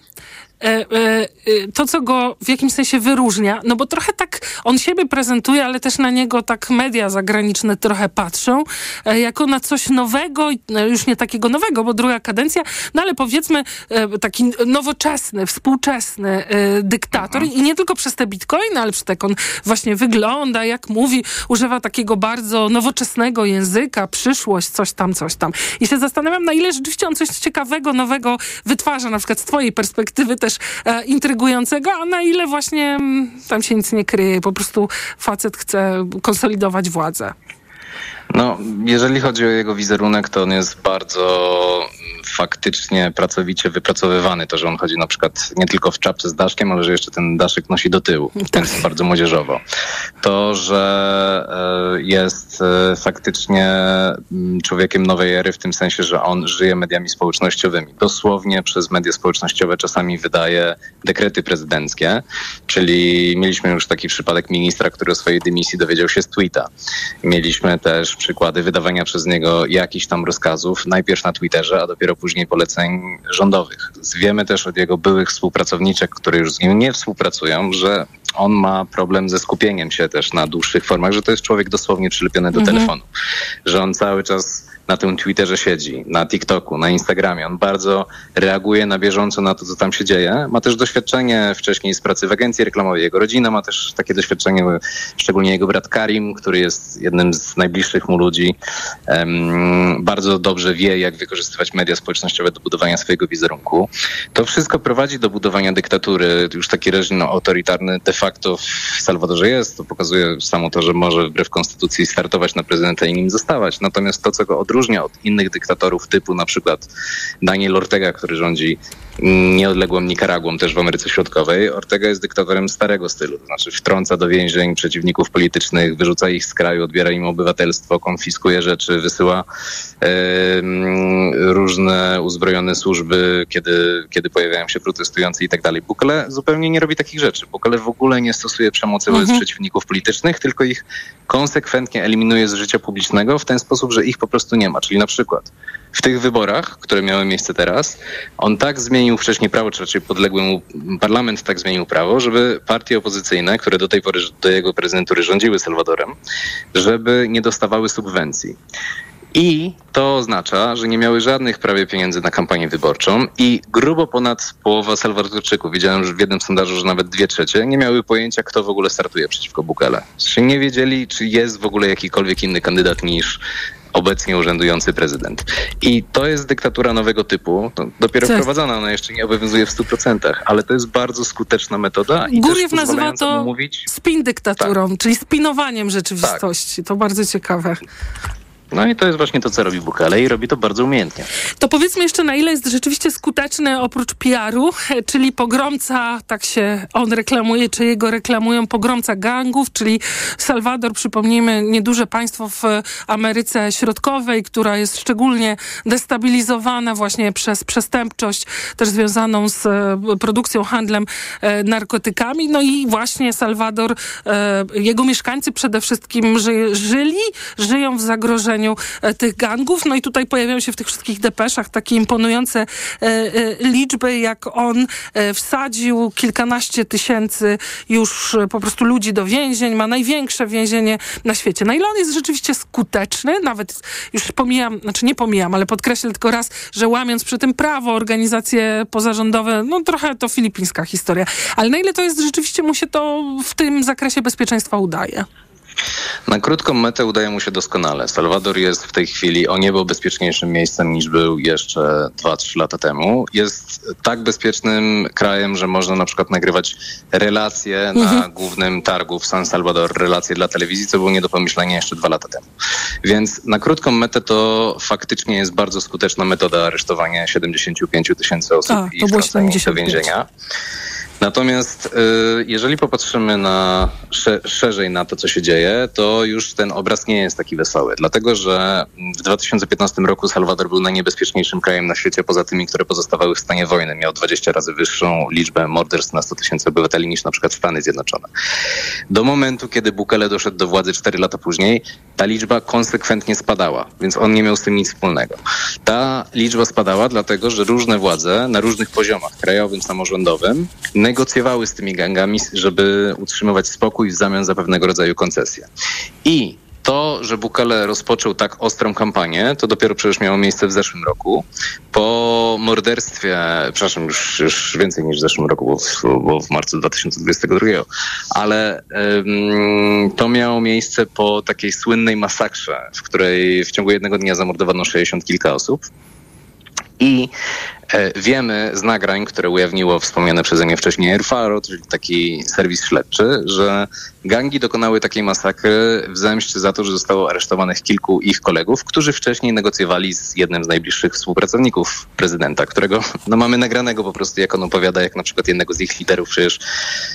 to, co go w jakimś sensie wyróżnia, no bo trochę tak on siebie prezentuje, ale też na niego tak media zagraniczne trochę patrzą, jako na coś nowego, no już nie takiego nowego, bo druga kadencja, no ale powiedzmy taki nowoczesny, współczesny dyktator i nie tylko przez te bitcoiny, ale przez tak on właśnie wygląda, jak mówi, używa takiego bardzo nowoczesnego języka, przyszłość, coś tam, coś tam. I się zastanawiam, na ile rzeczywiście on coś ciekawego, nowego wytwarza, na przykład z twojej perspektywy też e, intrygującego, a na ile właśnie mm, tam się nic nie kryje, po prostu facet chce konsolidować władzę. No, jeżeli chodzi o jego wizerunek, to on jest bardzo faktycznie pracowicie wypracowywany. To, że on chodzi na przykład nie tylko w czapce z daszkiem, ale że jeszcze ten daszek nosi do tyłu, tak. więc bardzo młodzieżowo. To, że e, jest e, faktycznie mm, człowiekiem nowej ery w tym sensie, że on żyje mediami społecznościowymi. Dosłownie przez media społecznościowe czasami wydaje dekrety prezydenckie, czyli mieliśmy już taki przypadek ministra, który o swojej dymisji dowiedział się z tweeta. Mieliśmy też przykłady wydawania przez niego jakichś tam rozkazów, najpierw na Twitterze, a dopiero później poleceń rządowych. Wiemy też od jego byłych współpracowniczek, które już z nim nie współpracują, że on ma problem ze skupieniem się też na dłuższych formach, że to jest człowiek dosłownie przylepiony do mhm. telefonu, że on cały czas na tym Twitterze siedzi, na TikToku, na Instagramie. On bardzo reaguje na bieżąco na to, co tam się dzieje. Ma też doświadczenie wcześniej z pracy w agencji reklamowej. Jego rodzina ma też takie doświadczenie, szczególnie jego brat Karim, który jest jednym z najbliższych mu ludzi. Um, bardzo dobrze wie, jak wykorzystywać media społecznościowe do budowania swojego wizerunku. To wszystko prowadzi do budowania dyktatury. Już taki reżim autorytarny de facto w Salwadorze jest. To pokazuje samo to, że może wbrew konstytucji startować na prezydenta i nim zostawać. Natomiast to, co go odróżnia różnia od innych dyktatorów typu na przykład Daniel Ortega, który rządzi nieodległą Nikaragłą też w Ameryce Środkowej. Ortega jest dyktatorem starego stylu, to znaczy wtrąca do więzień przeciwników politycznych, wyrzuca ich z kraju, odbiera im obywatelstwo, konfiskuje rzeczy, wysyła różne uzbrojone służby, kiedy, kiedy pojawiają się protestujący i tak dalej. Bukele zupełnie nie robi takich rzeczy. Bukele w ogóle nie stosuje przemocy wobec Mhm. przeciwników politycznych, tylko ich konsekwentnie eliminuje z życia publicznego w ten sposób, że ich po prostu nie ma. Czyli na przykład w tych wyborach, które miały miejsce teraz, on tak zmienił wcześniej prawo, czy raczej podległy mu parlament tak zmienił prawo, żeby partie opozycyjne, które do tej pory do jego prezydentury rządziły Salwadorem, żeby nie dostawały subwencji. I to oznacza, że nie miały żadnych prawie pieniędzy na kampanię wyborczą i grubo ponad połowa Salwadorczyków, widziałem że w jednym sondażu, że nawet dwie trzecie, nie miały pojęcia, kto w ogóle startuje przeciwko Bukele. Czy nie wiedzieli, czy jest w ogóle jakikolwiek inny kandydat niż obecnie urzędujący prezydent. I to jest dyktatura nowego typu. Dopiero Tak. wprowadzona, ona jeszcze nie obowiązuje w 100%, ale to jest bardzo skuteczna metoda. I Guriew też nazywa to mówić, spin dyktaturą, czyli spinowaniem rzeczywistości. To bardzo ciekawe. No i to jest właśnie to, co robi Bukele i robi to bardzo umiejętnie. To powiedzmy jeszcze, na ile jest rzeczywiście skuteczny oprócz PR-u, czyli pogromca, tak się on reklamuje, czy jego reklamują, pogromca gangów, czyli Salwador, przypomnijmy, nieduże państwo w Ameryce Środkowej, która jest szczególnie destabilizowana właśnie przez przestępczość, też związaną z e, produkcją, handlem e, narkotykami. No i właśnie Salwador, e, jego mieszkańcy przede wszystkim ży, żyli, żyją w zagrożeniu e, tych gangów. No i tutaj pojawiają się w tych wszystkich depeszach takie imponujące e, e, liczby, jak on wsadził kilkanaście tysięcy już po prostu ludzi do więzień, ma największe więzienie na świecie. Na ile on jest rzeczywiście skuteczny, nawet już pomijam, znaczy nie pomijam, ale podkreślę tylko raz, że łamiąc przy tym prawo, organizacje pozarządowe, no trochę to filipińska historia, ale na ile to jest rzeczywiście mu się to w tym zakresie bezpieczeństwa udaje? Na krótką metę udaje mu się doskonale. Salwador jest w tej chwili o niebo bezpieczniejszym miejscem niż był jeszcze 2-3 lata temu. Jest tak bezpiecznym krajem, że można na przykład nagrywać relacje na Mhm. głównym targu w San Salvador, relacje dla telewizji, co było nie do pomyślenia jeszcze dwa lata temu. Więc na krótką metę to faktycznie jest bardzo skuteczna metoda aresztowania 75 tysięcy osób A, i wtrącenia do 75. więzienia. Natomiast y, jeżeli popatrzymy na, sze, szerzej na to, co się dzieje, to już ten obraz nie jest taki wesoły. Dlatego, że w 2015 roku Salwador był najniebezpieczniejszym krajem na świecie, poza tymi, które pozostawały w stanie wojny. Miał 20 razy wyższą liczbę morderstw na 100 tysięcy obywateli niż na przykład Stany Zjednoczone. Do momentu, kiedy Bukele doszedł do władzy 4 lata później, ta liczba konsekwentnie spadała, więc on nie miał z tym nic wspólnego. Ta liczba spadała dlatego, że różne władze na różnych poziomach, krajowym, samorządowym, negocjowały z tymi gangami, żeby utrzymywać spokój w zamian za pewnego rodzaju koncesje. I to, że Bukele rozpoczął tak ostrą kampanię, to dopiero przecież miało miejsce w zeszłym roku. Po morderstwie, przepraszam, już, już więcej niż w zeszłym roku, bo w, bo w marcu 2022, ale ym, to miało miejsce po takiej słynnej masakrze, w której w ciągu jednego dnia zamordowano 60 kilka osób. I wiemy z nagrań, które ujawniło wspomniane przeze mnie wcześniej Airfaro, czyli taki serwis śledczy, że gangi dokonały takiej masakry w zemście za to, że zostało aresztowanych kilku ich kolegów, którzy wcześniej negocjowali z jednym z najbliższych współpracowników prezydenta, którego no, mamy nagranego po prostu, jak on opowiada, jak na przykład jednego z ich liderów przecież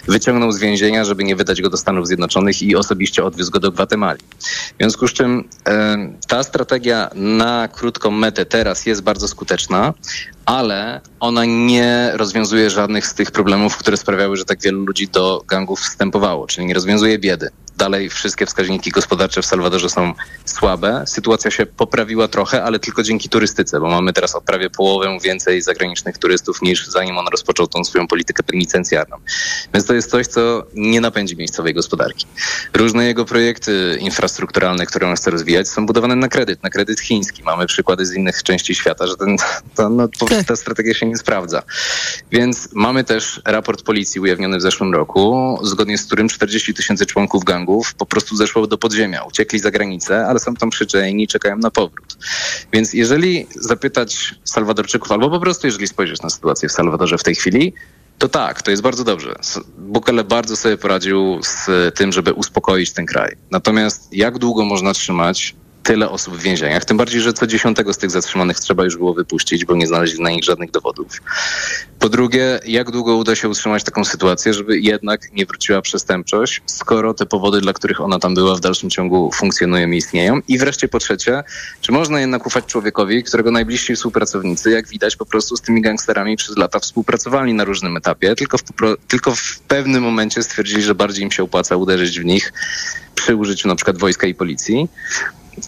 wyciągnął z więzienia, żeby nie wydać go do Stanów Zjednoczonych i osobiście odwiózł go do Gwatemali. W związku z czym e, ta strategia na krótką metę teraz jest bardzo skuteczna, ale ona nie rozwiązuje żadnych z tych problemów, które sprawiały, że tak wielu ludzi do gangów wstępowało, czyli nie rozwiązuje biedy. Dalej wszystkie wskaźniki gospodarcze w Salwadorze są słabe. Sytuacja się poprawiła trochę, ale tylko dzięki turystyce, bo mamy teraz o prawie połowę więcej zagranicznych turystów niż zanim on rozpoczął tą swoją politykę penitencjarną. Więc to jest coś, co nie napędzi miejscowej gospodarki. Różne jego projekty infrastrukturalne, które on chce rozwijać, są budowane na kredyt, na kredyt chiński. Mamy przykłady z innych części świata, że ten, to, no, ta strategia się nie sprawdza. Więc mamy też raport policji ujawniony w zeszłym roku, zgodnie z którym 40 tysięcy członków po prostu zeszło do podziemia, uciekli za granicę, ale są tam przyczajeni i czekają na powrót. Więc jeżeli zapytać Salwadorczyków, albo po prostu jeżeli spojrzeć na sytuację w Salwadorze w tej chwili, to tak, to jest bardzo dobrze. Bukele bardzo sobie poradził z tym, żeby uspokoić ten kraj. Natomiast jak długo można trzymać tyle osób w więzieniach. Tym bardziej, że co dziesiątego z tych zatrzymanych trzeba już było wypuścić, bo nie znaleźli na nich żadnych dowodów. Po drugie, jak długo uda się utrzymać taką sytuację, żeby jednak nie wróciła przestępczość, skoro te powody, dla których ona tam była, w dalszym ciągu funkcjonują i istnieją. I wreszcie po trzecie, czy można jednak ufać człowiekowi, którego najbliżsi współpracownicy, jak widać, po prostu z tymi gangsterami przez lata współpracowali na różnym etapie, tylko w, tylko w pewnym momencie stwierdzili, że bardziej im się opłaca uderzyć w nich przy użyciu na przykład wojska i policji.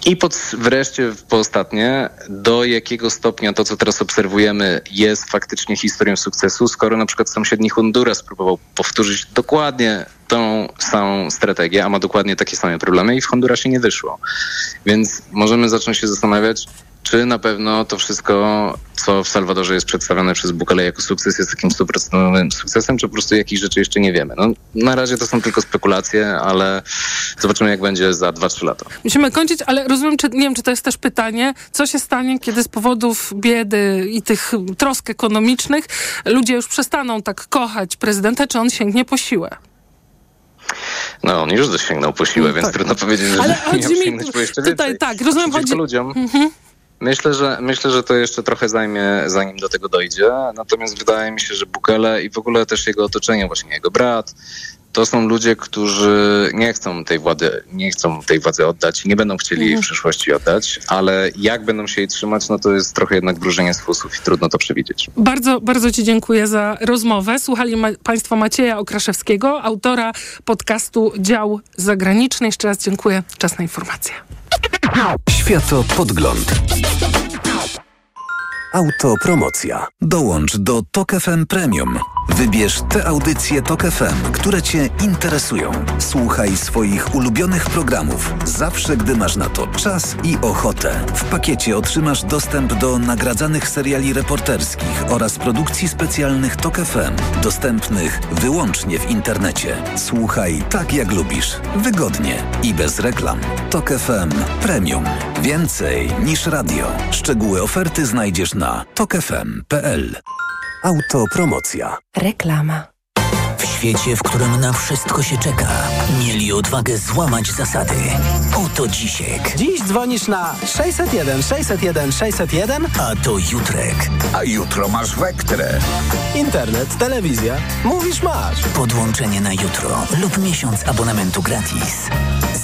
I pod, wreszcie po ostatnie, do jakiego stopnia to, co teraz obserwujemy, jest faktycznie historią sukcesu, skoro na przykład sąsiedni Honduras próbował powtórzyć dokładnie tą samą strategię, a ma dokładnie takie same problemy i w Hondurasie nie wyszło. Więc możemy zacząć się zastanawiać, czy na pewno to wszystko, co w Salwadorze jest przedstawione przez Bukele jako sukces, jest takim stuprocentowym sukcesem, czy po prostu jakichś rzeczy jeszcze nie wiemy. No, na razie to są tylko spekulacje, ale zobaczymy, jak będzie za 2-3 lata. Musimy kończyć, ale rozumiem, czy, nie wiem, czy to jest też pytanie, co się stanie, kiedy z powodów biedy i tych trosk ekonomicznych ludzie już przestaną tak kochać prezydenta, czy on sięgnie po siłę? No, on już dosięgnął po siłę, więc tak. trudno powiedzieć, że Ale miał mi, sięgnąć po jeszcze tutaj, więcej. tak, rozumiem, chodzi... ludziom. Mhm. Myślę że, myślę, że to jeszcze trochę zajmie, zanim do tego dojdzie. Natomiast wydaje mi się, że Bukele i w ogóle też jego otoczenie, właśnie jego brat, to są ludzie, którzy nie chcą tej władzy, nie chcą tej władzy oddać i nie będą chcieli jej w Mhm. przyszłości oddać, ale jak będą się jej trzymać, no to jest trochę jednak wróżenie z fusów i trudno to przewidzieć. Bardzo, bardzo Ci dziękuję za rozmowę. Słuchali ma Państwo Macieja Okraszewskiego, autora podcastu Dział Zagraniczny. Jeszcze raz dziękuję. Czas na informacje. Światopodgląd. Autopromocja. Dołącz do Tok FM Premium. Wybierz te audycje Tok FM, które Cię interesują. Słuchaj swoich ulubionych programów zawsze, gdy masz na to czas i ochotę. W pakiecie otrzymasz dostęp do nagradzanych seriali reporterskich oraz produkcji specjalnych Tok FM, dostępnych wyłącznie w internecie. Słuchaj tak jak lubisz, wygodnie i bez reklam. Tok FM Premium. Więcej niż radio. Szczegóły oferty znajdziesz na tokefm.pl. Autopromocja. Reklama. W świecie, w którym na wszystko się czeka, mieli odwagę złamać zasady. Oto Dzisiek. Dziś dzwonisz na 601 601 601, A to Jutrek. A jutro masz Wektrę. internet, telewizja. Mówisz masz. Podłączenie na jutro lub miesiąc abonamentu gratis.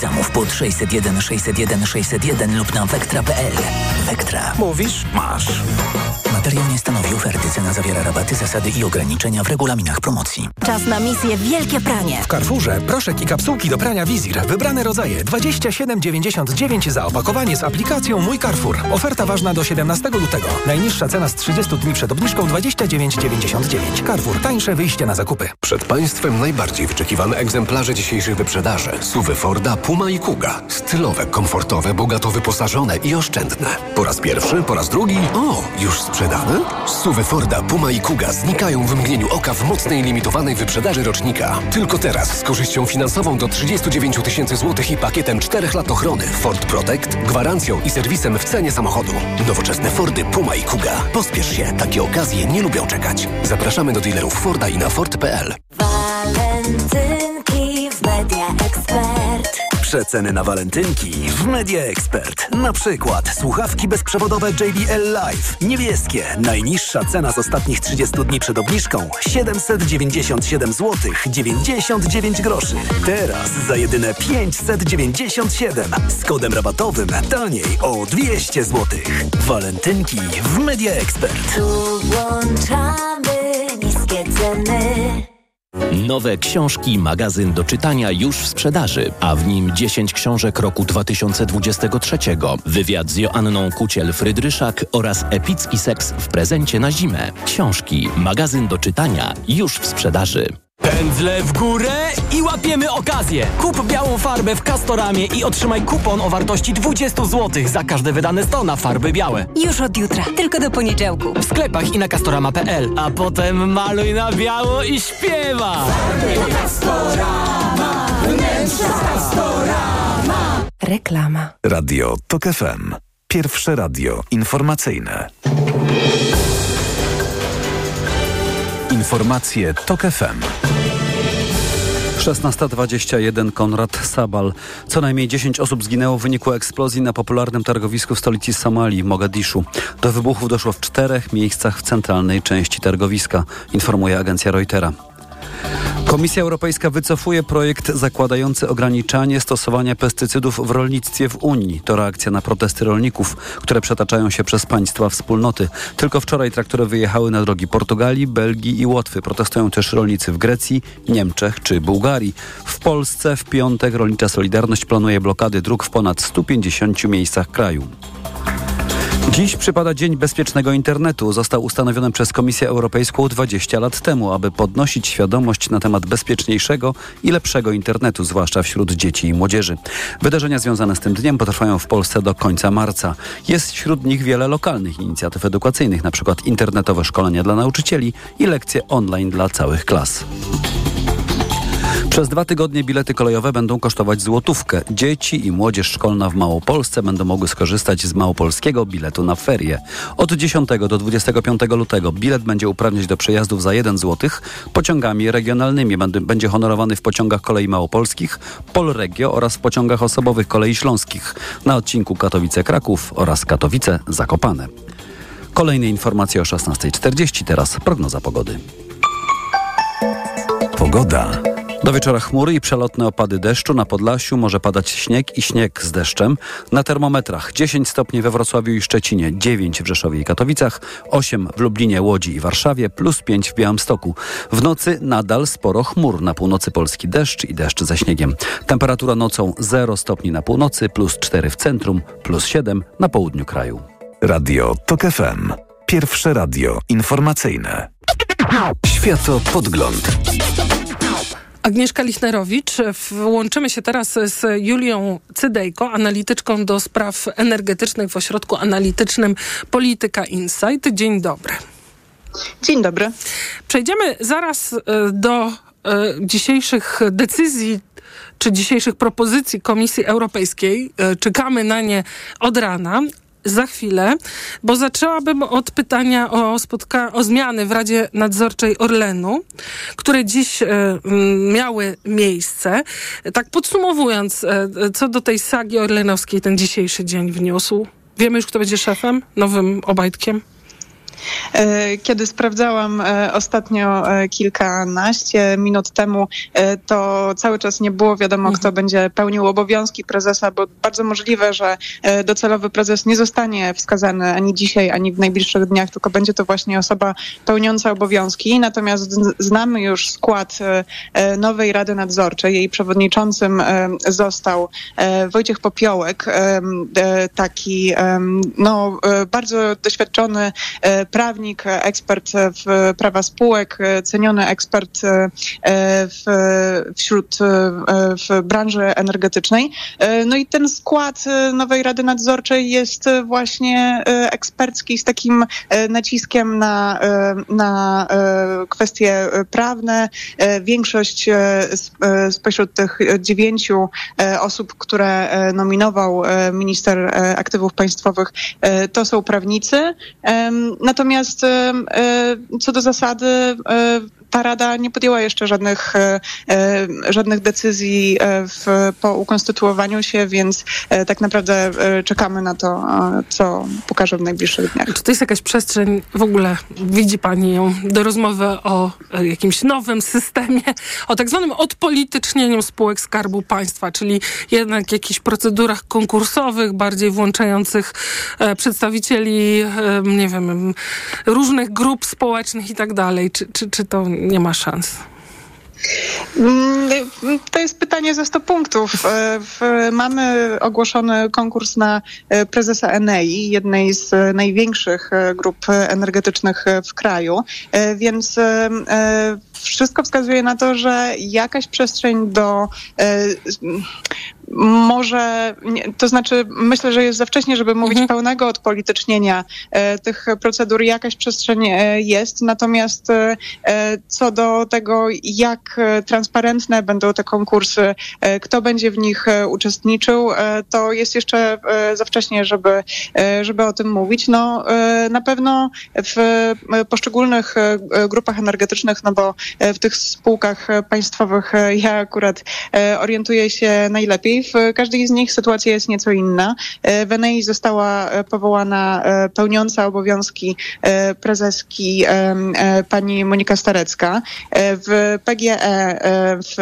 Zamów pod 601 601 601 lub na wektra.pl. Wektra. Mówisz Masz. Materiał nie stanowi oferty. Cena zawiera rabaty, zasady i ograniczenia w regulaminach promocji. Czas na misję Wielkie Pranie. W Carrefourze proszek i kapsułki do prania Wizir. Wybrane rodzaje 27,99 za opakowanie z aplikacją Mój Carrefour. Oferta ważna do 17 lutego. Najniższa cena z 30 dni przed obniżką 29,99. Carrefour. Tańsze wyjście na zakupy. Przed Państwem najbardziej wyczekiwane egzemplarze dzisiejszej wyprzedaży. Suwy Forda, Puma i Kuga. Stylowe, komfortowe, bogato wyposażone i oszczędne. Po raz pierwszy, po raz drugi. O, już sprzedane? Suwy Forda, Puma i Kuga znikają w mgnieniu oka w mocnej limitowanej wyprzedaży rocznika. Tylko teraz z korzyścią finansową do 39 tysięcy złotych i pakietem 4 lat ochrony Ford Protect, gwarancją i serwisem w cenie samochodu. Nowoczesne Fordy, Puma i Kuga. Pospiesz się, takie okazje nie lubią czekać. Zapraszamy do dealerów Forda i na Ford.pl. Walentynki w Media Expert. Przeceny na walentynki w Media Expert. Na przykład słuchawki bezprzewodowe JBL Live. Niebieskie. Najniższa cena z ostatnich 30 dni przed obniżką 797 zł 99 groszy. Teraz za jedyne 597. Z kodem rabatowym taniej o 200 zł. Walentynki w Media Expert. Tu włączamy niskie ceny. Nowe książki, magazyn do czytania już w sprzedaży, a w nim 10 książek roku 2023, wywiad z Joanną Kuciel-Frydryszak oraz epicki seks w prezencie na zimę. Książki, magazyn do czytania już w sprzedaży. Pędzle w górę i łapiemy okazję. Kup białą farbę w Castoramie i otrzymaj kupon o wartości 20 zł za każde wydane 100 na farby białe. Już od jutra, tylko do poniedziałku. W sklepach i na castorama.pl, a potem maluj na biało i śpiewa. Reklama. Radio Tok FM. Pierwsze radio informacyjne. Informacje Tok FM. 16.21 Konrad Sabal. Co najmniej 10 osób zginęło w wyniku eksplozji na popularnym targowisku w stolicy Somalii, Mogadiszu. Do wybuchów doszło w czterech miejscach w centralnej części targowiska, informuje agencja Reutera. Komisja Europejska wycofuje projekt zakładający ograniczanie stosowania pestycydów w rolnictwie w Unii. To reakcja na protesty rolników, które przetaczają się przez państwa wspólnoty. Tylko wczoraj traktory wyjechały na drogi Portugalii, Belgii i Łotwy. Protestują też rolnicy w Grecji, Niemczech czy Bułgarii. W Polsce w piątek Rolnicza Solidarność planuje blokady dróg w ponad 150 miejscach kraju. Dziś przypada Dzień Bezpiecznego Internetu. Został ustanowiony przez Komisję Europejską 20 lat temu, aby podnosić świadomość na temat bezpieczniejszego i lepszego internetu, zwłaszcza wśród dzieci i młodzieży. Wydarzenia związane z tym dniem potrwają w Polsce do końca marca. Jest wśród nich wiele lokalnych inicjatyw edukacyjnych, np. internetowe szkolenia dla nauczycieli i lekcje online dla całych klas. Przez dwa tygodnie bilety kolejowe będą kosztować złotówkę. Dzieci i młodzież szkolna w Małopolsce będą mogły skorzystać z małopolskiego biletu na ferie. Od 10 do 25 lutego bilet będzie uprawniać do przejazdów za 1 zł pociągami regionalnymi. Będzie honorowany w pociągach kolei małopolskich, Polregio oraz w pociągach osobowych kolei śląskich na odcinku Katowice-Kraków oraz Katowice-Zakopane. Kolejne informacje o 16.40, teraz prognoza pogody. Pogoda. Do wieczora chmury i przelotne opady deszczu. Na Podlasiu może padać śnieg i śnieg z deszczem. Na termometrach 10 stopni we Wrocławiu i Szczecinie, 9 w Rzeszowie i Katowicach, 8 w Lublinie, Łodzi i Warszawie, plus 5 w Białymstoku. W nocy nadal sporo chmur. Na północy Polski deszcz i deszcz ze śniegiem. Temperatura nocą 0 stopni na północy, plus 4 w centrum, plus 7 na południu kraju. Radio TOK FM. Pierwsze radio informacyjne. Światopodgląd. Agnieszka Lichnerowicz. Łączymy się teraz z Julią Cydejko, analityczką do spraw energetycznych w ośrodku analitycznym Polityka Insight. Dzień dobry. Dzień dobry. Przejdziemy zaraz do dzisiejszych decyzji czy dzisiejszych propozycji Komisji Europejskiej. Czekamy na nie od rana za chwilę, bo zaczęłabym od pytania o, spotka- o zmiany w Radzie Nadzorczej Orlenu, które dziś e, miały miejsce. Tak podsumowując, e, co do tej sagi orlenowskiej ten dzisiejszy dzień wniósł. Wiemy już, kto będzie szefem, nowym Obajtkiem? Kiedy sprawdzałam ostatnio kilkanaście minut temu, to cały czas nie było wiadomo, kto mhm. będzie pełnił obowiązki prezesa, bo bardzo możliwe, że docelowy prezes nie zostanie wskazany ani dzisiaj, ani w najbliższych dniach, tylko będzie to właśnie osoba pełniąca obowiązki. Natomiast znamy już skład nowej Rady Nadzorczej. Jej przewodniczącym został Wojciech Popiołek, taki no, bardzo doświadczony prawnik, ekspert w prawa spółek, ceniony ekspert e, w, wśród e, w branży energetycznej. E, no i ten skład nowej Rady Nadzorczej jest właśnie ekspercki z takim naciskiem na, na kwestie prawne. Większość spośród tych dziewięciu osób, które nominował minister aktywów państwowych, to są prawnicy. Natomiast co do zasady ta Rada nie podjęła jeszcze żadnych, e, e, żadnych decyzji e, w, po ukonstytuowaniu się, więc tak naprawdę czekamy na to, co pokaże w najbliższych dniach. Czy to jest jakaś przestrzeń, w ogóle widzi Pani ją, do rozmowy o jakimś nowym systemie, o tak zwanym odpolitycznieniu spółek Skarbu Państwa, czyli jednak jakichś procedurach konkursowych, bardziej włączających przedstawicieli, nie wiem, różnych grup społecznych i tak dalej. Czy, czy, czy to nie ma szans. Mm, to jest pytanie za 100 punktów. E, mamy ogłoszony konkurs na e, prezesa Enei, jednej z e, największych grup energetycznych w kraju, więc wszystko wskazuje na to, że jakaś przestrzeń do może, nie, to znaczy myślę, że jest za wcześnie, żeby mówić Mhm. pełnego odpolitycznienia e, tych procedur. Jakaś przestrzeń e, jest, natomiast e, e, co do tego, jak e, transparentne będą te konkursy, e, kto będzie w nich e, uczestniczył, e, to jest jeszcze e, za wcześnie, żeby, e, żeby o tym mówić. No, e, na pewno w e, poszczególnych e, e, grupach energetycznych, no bo e, w tych spółkach e, państwowych e, ja akurat e, orientuję się najlepiej. W każdej z nich sytuacja jest nieco inna. E, W Enei została e, powołana e, pełniąca obowiązki e, prezeski e, pani Monika Starecka. E, W PGE e, w,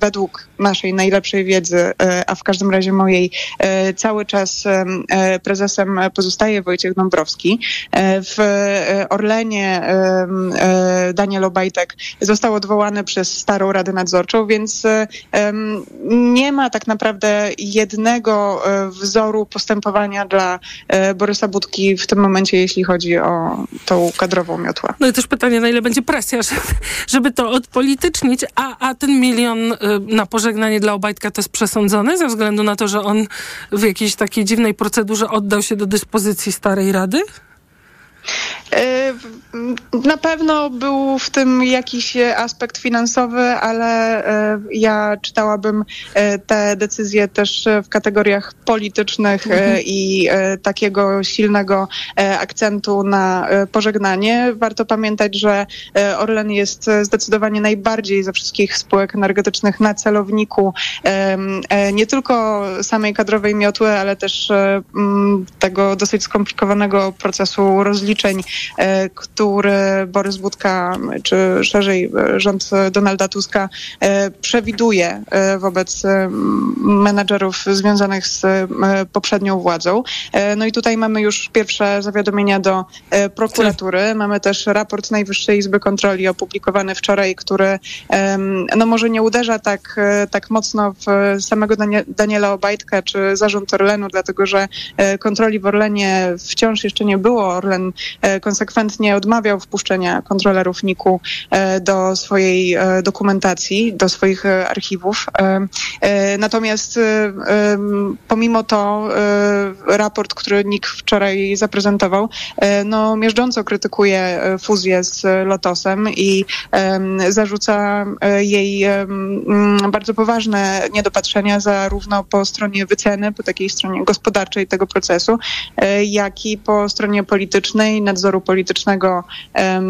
według naszej najlepszej wiedzy, e, a w każdym razie mojej, e, cały czas em, e, prezesem pozostaje Wojciech Dąbrowski. E, W e, Orlenie e, Daniel Obajtek został odwołany przez starą Radę Nadzorczą, więc e, nie ma tak naprawdę jednego e, wzoru postępowania dla e, Borysa Budki w tym momencie, jeśli chodzi o tą kadrową miotłę. No i też pytanie, na ile będzie presja, żeby, to odpolitycznić, a, a ten milion na pożegnanie dla Obajtka to jest przesądzony ze względu na to, że on w jakiejś takiej dziwnej procedurze oddał się do dyspozycji Starej Rady? E, Na pewno był w tym jakiś e, aspekt finansowy, ale e, ja czytałabym te decyzje też w kategoriach politycznych Mhm. i takiego silnego akcentu na pożegnanie. Warto pamiętać, że Orlen jest zdecydowanie najbardziej ze wszystkich spółek energetycznych na celowniku nie tylko samej kadrowej miotły, ale też tego dosyć skomplikowanego procesu rozliczeń, który Borys Budka, czy szerzej e, rząd Donalda Tuska e, przewiduje e, wobec e, menadżerów związanych z e, poprzednią władzą. E, No i tutaj mamy już pierwsze zawiadomienia do e, prokuratury. Mamy też raport Najwyższej Izby Kontroli opublikowany wczoraj, który no może nie uderza tak, e, tak mocno w samego Danie- Daniela Obajtka czy zarząd Orlenu, dlatego że e, kontroli w Orlenie wciąż jeszcze nie było. Orlen e, konsekwentnie odmawiał wpuszczenia kontrolerów NIK-u e, do swojej e, dokumentacji, do swoich e, archiwów. Natomiast pomimo to raport, który NIK wczoraj zaprezentował, no miażdżąco krytykuje fuzję z Lotosem i zarzuca jej bardzo poważne niedopatrzenia zarówno po stronie wyceny, po takiej stronie gospodarczej tego procesu, jak i po stronie politycznej, nadzoru politycznego e,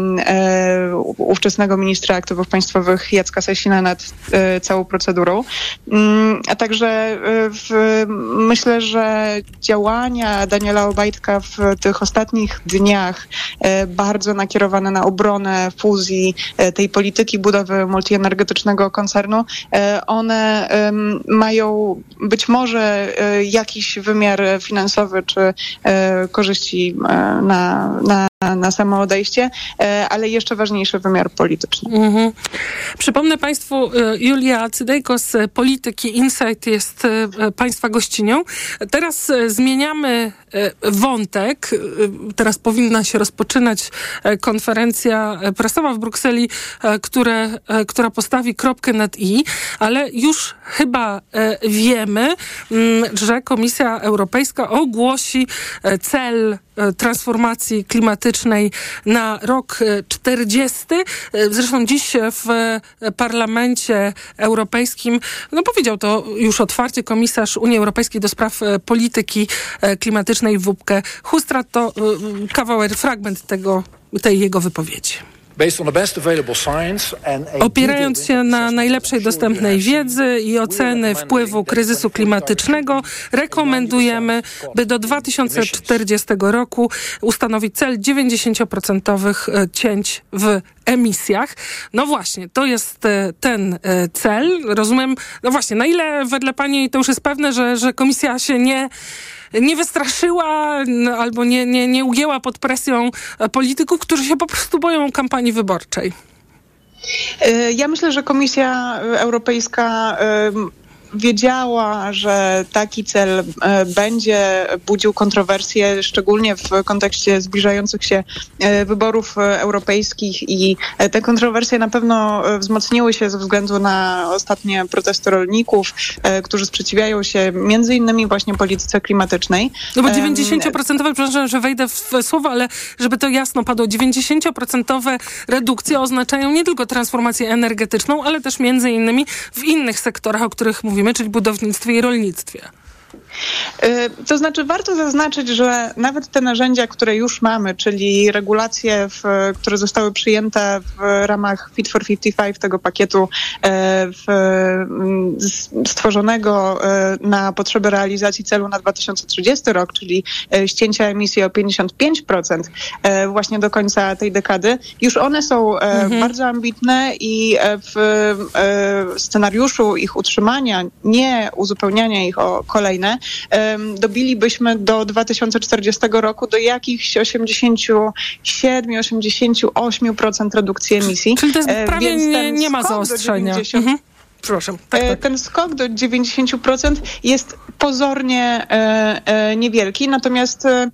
ówczesnego ministra aktywów państwowych Jacka Sasina nad e, całą procedurą. Mm, A także e, w, myślę, że działania Daniela Obajtka w tych ostatnich dniach bardzo nakierowane na obronę fuzji, tej polityki budowy multienergetycznego koncernu, one mają być może jakiś wymiar finansowy czy korzyści na, na, na samo odejście, e, ale jeszcze ważniejszy wymiar polityczny. Mhm. Przypomnę Państwu, y, Julia Cydejko z Polityki Insight jest y, Państwa gościnią. Teraz zmieniamy wątek. Teraz powinna się rozpoczynać konferencja prasowa w Brukseli, które, która postawi kropkę nad i, ale już chyba wiemy, mm, że Komisja Europejska ogłosi cel transformacji klimatycznej na rok y, 40. Y, Zresztą dziś w Parlamencie Europejskim, no powiedział to już otwarcie komisarz Unii Europejskiej do spraw polityki klimatycznej Wupke Hustra. To kawałek, fragment tego, tej jego wypowiedzi. Opierając się na najlepszej dostępnej wiedzy i oceny wpływu kryzysu klimatycznego, rekomendujemy, by do 2040 roku ustanowić cel 90% e, cięć w emisjach. No właśnie, to jest e, ten e, cel. Rozumiem, no właśnie, na ile wedle Pani to już jest pewne, że, że komisja się nie nie wystraszyła albo nie, nie, nie ugięła pod presją e, polityków, którzy się po prostu boją kampanii wyborczej. E, Ja myślę, że Komisja Europejska wiedziała, że taki cel e, będzie budził kontrowersje, szczególnie w kontekście zbliżających się e, wyborów e, europejskich i te kontrowersje na pewno wzmocniły się ze względu na ostatnie protesty rolników, którzy sprzeciwiają się między innymi właśnie polityce klimatycznej. No bo Em, 90%, przepraszam, że wejdę w słowo, ale żeby to jasno padło, 90% redukcje oznaczają nie tylko transformację energetyczną, ale też między innymi w innych sektorach, o których mówimy, czyli budownictwie i rolnictwie. Y, To znaczy, warto zaznaczyć, że nawet te narzędzia, które już mamy, czyli regulacje, w, które zostały przyjęte w ramach Fit for 55, tego pakietu e, w, stworzonego e, na potrzeby realizacji celu na 2030 rok, czyli ścięcia emisji o 55% e, właśnie do końca tej dekady, już one są e, bardzo ambitne i w scenariuszu ich utrzymania, nie uzupełniania ich o kolejne, dobilibyśmy do 2040 roku do jakichś 87-88% redukcji emisji. Czyli to jest E, prawie więc nie, nie ma zaostrzenia. 90 Mhm. Przepraszam. Tak, E, Ten skok do 90% jest pozornie e, e, niewielki, natomiast e,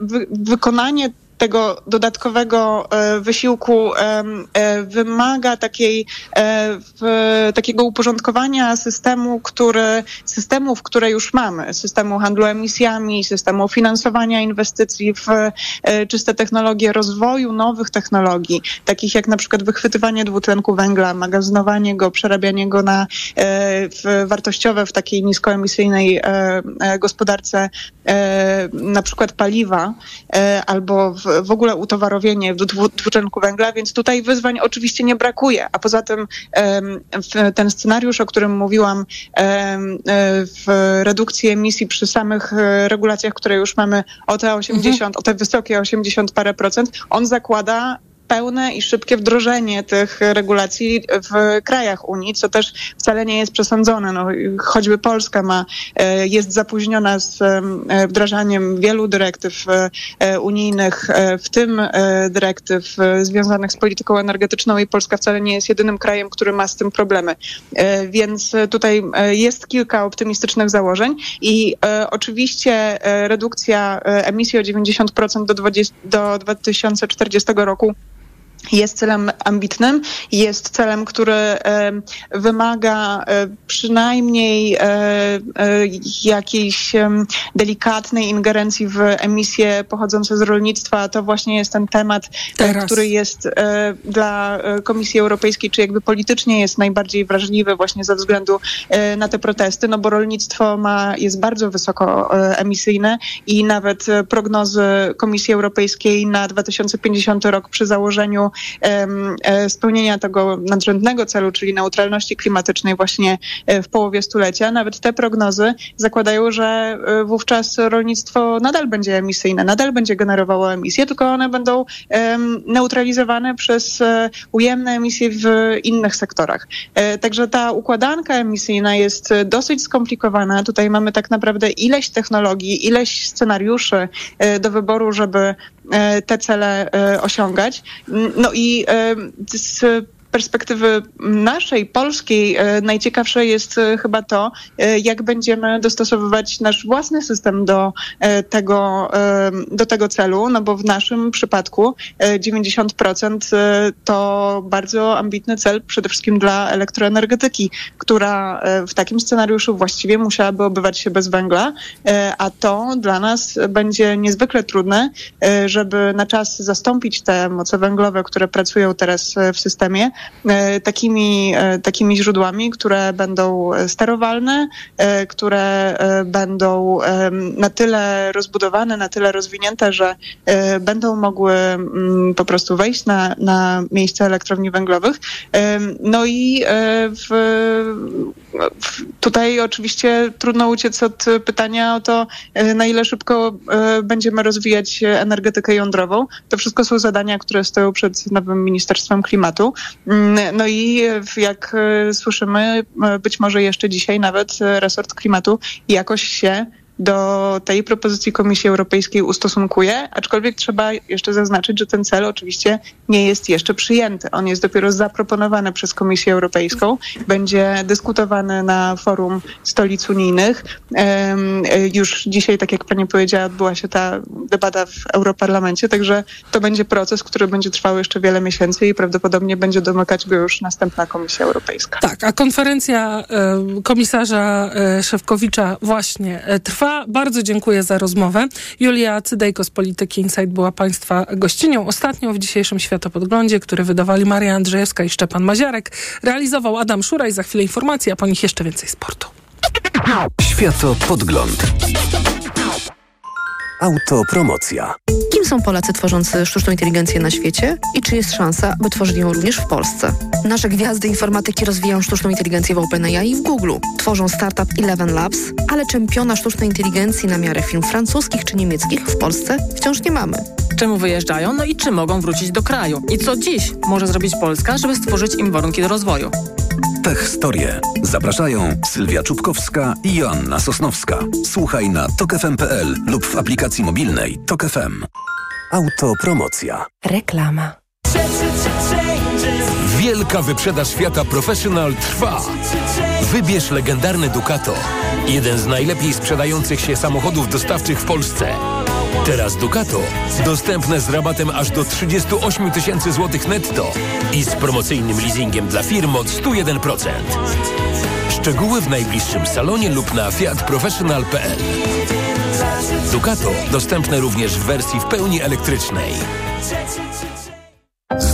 wy, wykonanie tego dodatkowego e, wysiłku e, wymaga takiej, e, takiego uporządkowania systemu, który, systemów, które już mamy, systemu handlu emisjami, systemu finansowania inwestycji w czyste technologie, rozwoju nowych technologii, takich jak na przykład wychwytywanie dwutlenku węgla, magazynowanie go, przerabianie go na w, wartościowe w takiej niskoemisyjnej gospodarce, na przykład paliwa, albo w, w ogóle utowarowienie dwu- dwutlenku węgla, więc tutaj wyzwań oczywiście nie brakuje. A poza tym ten scenariusz, o którym mówiłam, w redukcji emisji przy samych e, regulacjach, które już mamy o te 80, o te wysokie 80 parę procent, on zakłada pełne i szybkie wdrożenie tych regulacji w krajach Unii, co też wcale nie jest przesądzone. No, choćby Polska ma, e, jest zapóźniona z e, wdrażaniem wielu dyrektyw e, unijnych, w tym dyrektyw związanych z polityką energetyczną i Polska wcale nie jest jedynym krajem, który ma z tym problemy. Więc tutaj jest kilka optymistycznych założeń i oczywiście redukcja emisji o 90% do, 20, do 2040 roku jest celem ambitnym, jest celem, który wymaga e, przynajmniej e, e, jakiejś delikatnej ingerencji w emisje pochodzące z rolnictwa. To właśnie jest ten temat, Teraz. który jest dla Komisji Europejskiej, czy jakby politycznie jest najbardziej wrażliwy właśnie ze względu na te protesty, no bo rolnictwo ma, jest bardzo wysoko emisyjne i nawet prognozy Komisji Europejskiej na 2050 rok przy założeniu spełnienia tego nadrzędnego celu, czyli neutralności klimatycznej właśnie e, w połowie stulecia, nawet te prognozy zakładają, że e, wówczas rolnictwo nadal będzie emisyjne, nadal będzie generowało emisje, tylko one będą neutralizowane przez e, ujemne emisje w innych sektorach. E, Także ta układanka emisyjna jest e, dosyć skomplikowana. Tutaj mamy tak naprawdę ileś technologii, ileś scenariuszy e, do wyboru, żeby e, te cele e, osiągać. Mm, No i z perspektywy naszej, polskiej, e, najciekawsze jest e, chyba to, e, jak będziemy dostosowywać nasz własny system do tego, do tego celu, no bo w naszym przypadku e, 90% e, to bardzo ambitny cel przede wszystkim dla elektroenergetyki, która w takim scenariuszu właściwie musiałaby obywać się bez węgla, a to dla nas będzie niezwykle trudne, żeby na czas zastąpić te moce węglowe, które pracują teraz w systemie, takimi, e, takimi źródłami, które będą e, sterowalne, e, które e, będą na tyle rozbudowane, na tyle rozwinięte, że e, będą mogły mm, po prostu wejść na, na miejsce elektrowni węglowych. No i e, w, tutaj oczywiście trudno uciec od pytania o to, e, na ile szybko e, będziemy rozwijać energetykę jądrową. To wszystko są zadania, które stoją przed nowym Ministerstwem Klimatu. Mm, No i jak e, słyszymy, e, być może jeszcze dzisiaj nawet e, resort klimatu jakoś się do tej propozycji Komisji Europejskiej ustosunkuje, aczkolwiek trzeba jeszcze zaznaczyć, że ten cel oczywiście nie jest jeszcze przyjęty. On jest dopiero zaproponowany przez Komisję Europejską, będzie dyskutowany na forum stolic unijnych. Już dzisiaj, tak jak pani powiedziała, odbyła się ta debata w Europarlamencie, także to będzie proces, który będzie trwał jeszcze wiele miesięcy i prawdopodobnie będzie domykać go już następna Komisja Europejska. Tak, a konferencja e, komisarza e, Szewkowicza właśnie e, trwa. Bardzo dziękuję za rozmowę. Julia Cydejko z Polityki Insight była Państwa gościnią. Ostatnią w dzisiejszym Światopodglądzie, który wydawali Maria Andrzejewska i Szczepan Maziarek, realizował Adam Szuraj. Za chwilę informacji, a po nich jeszcze więcej sportu. Światopodgląd. Autopromocja. Kim są Polacy tworzący sztuczną inteligencję na świecie i czy jest szansa, by tworzyli ją również w Polsce? Nasze gwiazdy informatyki rozwijają sztuczną inteligencję w OpenAI i w Google. Tworzą startup Eleven Labs, ale czempiona sztucznej inteligencji na miarę firm francuskich czy niemieckich w Polsce wciąż nie mamy. Czemu wyjeżdżają, no i czy mogą wrócić do kraju? I co dziś może zrobić Polska, żeby stworzyć im warunki do rozwoju? Tech Storie. Zapraszają Sylwia Czubkowska i Joanna Sosnowska. Słuchaj na tokefm.pl lub w aplikacji mobilnej Tok FM. Autopromocja. Reklama. Wielka wyprzedaż świata Professional trwa. Wybierz legendarny Ducato. Jeden z najlepiej sprzedających się samochodów dostawczych w Polsce. Teraz Ducato dostępne z rabatem aż do 38 tysięcy złotych netto i z promocyjnym leasingiem dla firm od 101%. Szczegóły w najbliższym salonie lub na fiatprofessional.pl Ducato dostępne również w wersji w pełni elektrycznej.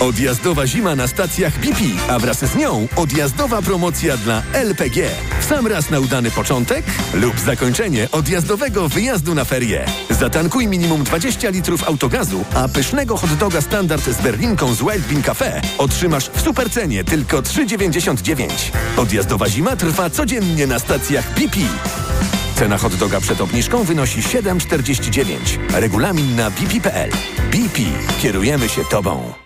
Odjazdowa zima na stacjach BP, a wraz z nią odjazdowa promocja dla LPG. Sam raz na udany początek lub zakończenie odjazdowego wyjazdu na ferie. Zatankuj minimum 20 litrów autogazu, a pysznego hot doga standard z berlinką z Wild Bean Cafe otrzymasz w supercenie tylko 3,99. Odjazdowa zima trwa codziennie na stacjach BP. Cena hot doga przed obniżką wynosi 7,49. Regulamin na bp.pl. BP. Kierujemy się Tobą.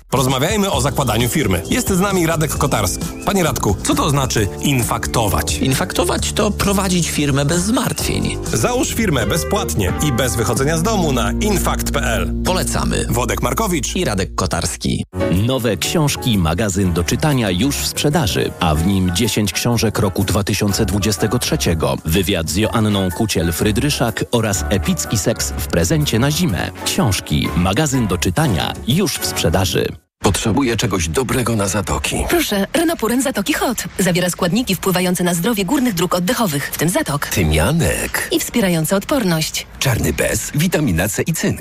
Porozmawiajmy o zakładaniu firmy. Jest z nami Radek Kotarski. Panie Radku, co to znaczy infaktować? Infaktować to prowadzić firmę bez zmartwień. Załóż firmę bezpłatnie i bez wychodzenia z domu na infakt.pl. Polecamy. Wodek Markowicz i Radek Kotarski. Nowe książki, magazyn do czytania już w sprzedaży, a w nim 10 książek roku 2023. Wywiad z Joanną Kuciel-Frydryszak oraz epicki seks w prezencie na zimę. Książki, magazyn do czytania już w sprzedaży. Potrzebuję czegoś dobrego na zatoki. Proszę, Renopuren Zatoki Hot. Zawiera składniki wpływające na zdrowie górnych dróg oddechowych, w tym zatok. Tymianek. I wspierające odporność. Czarny bez, witamina C i cynk.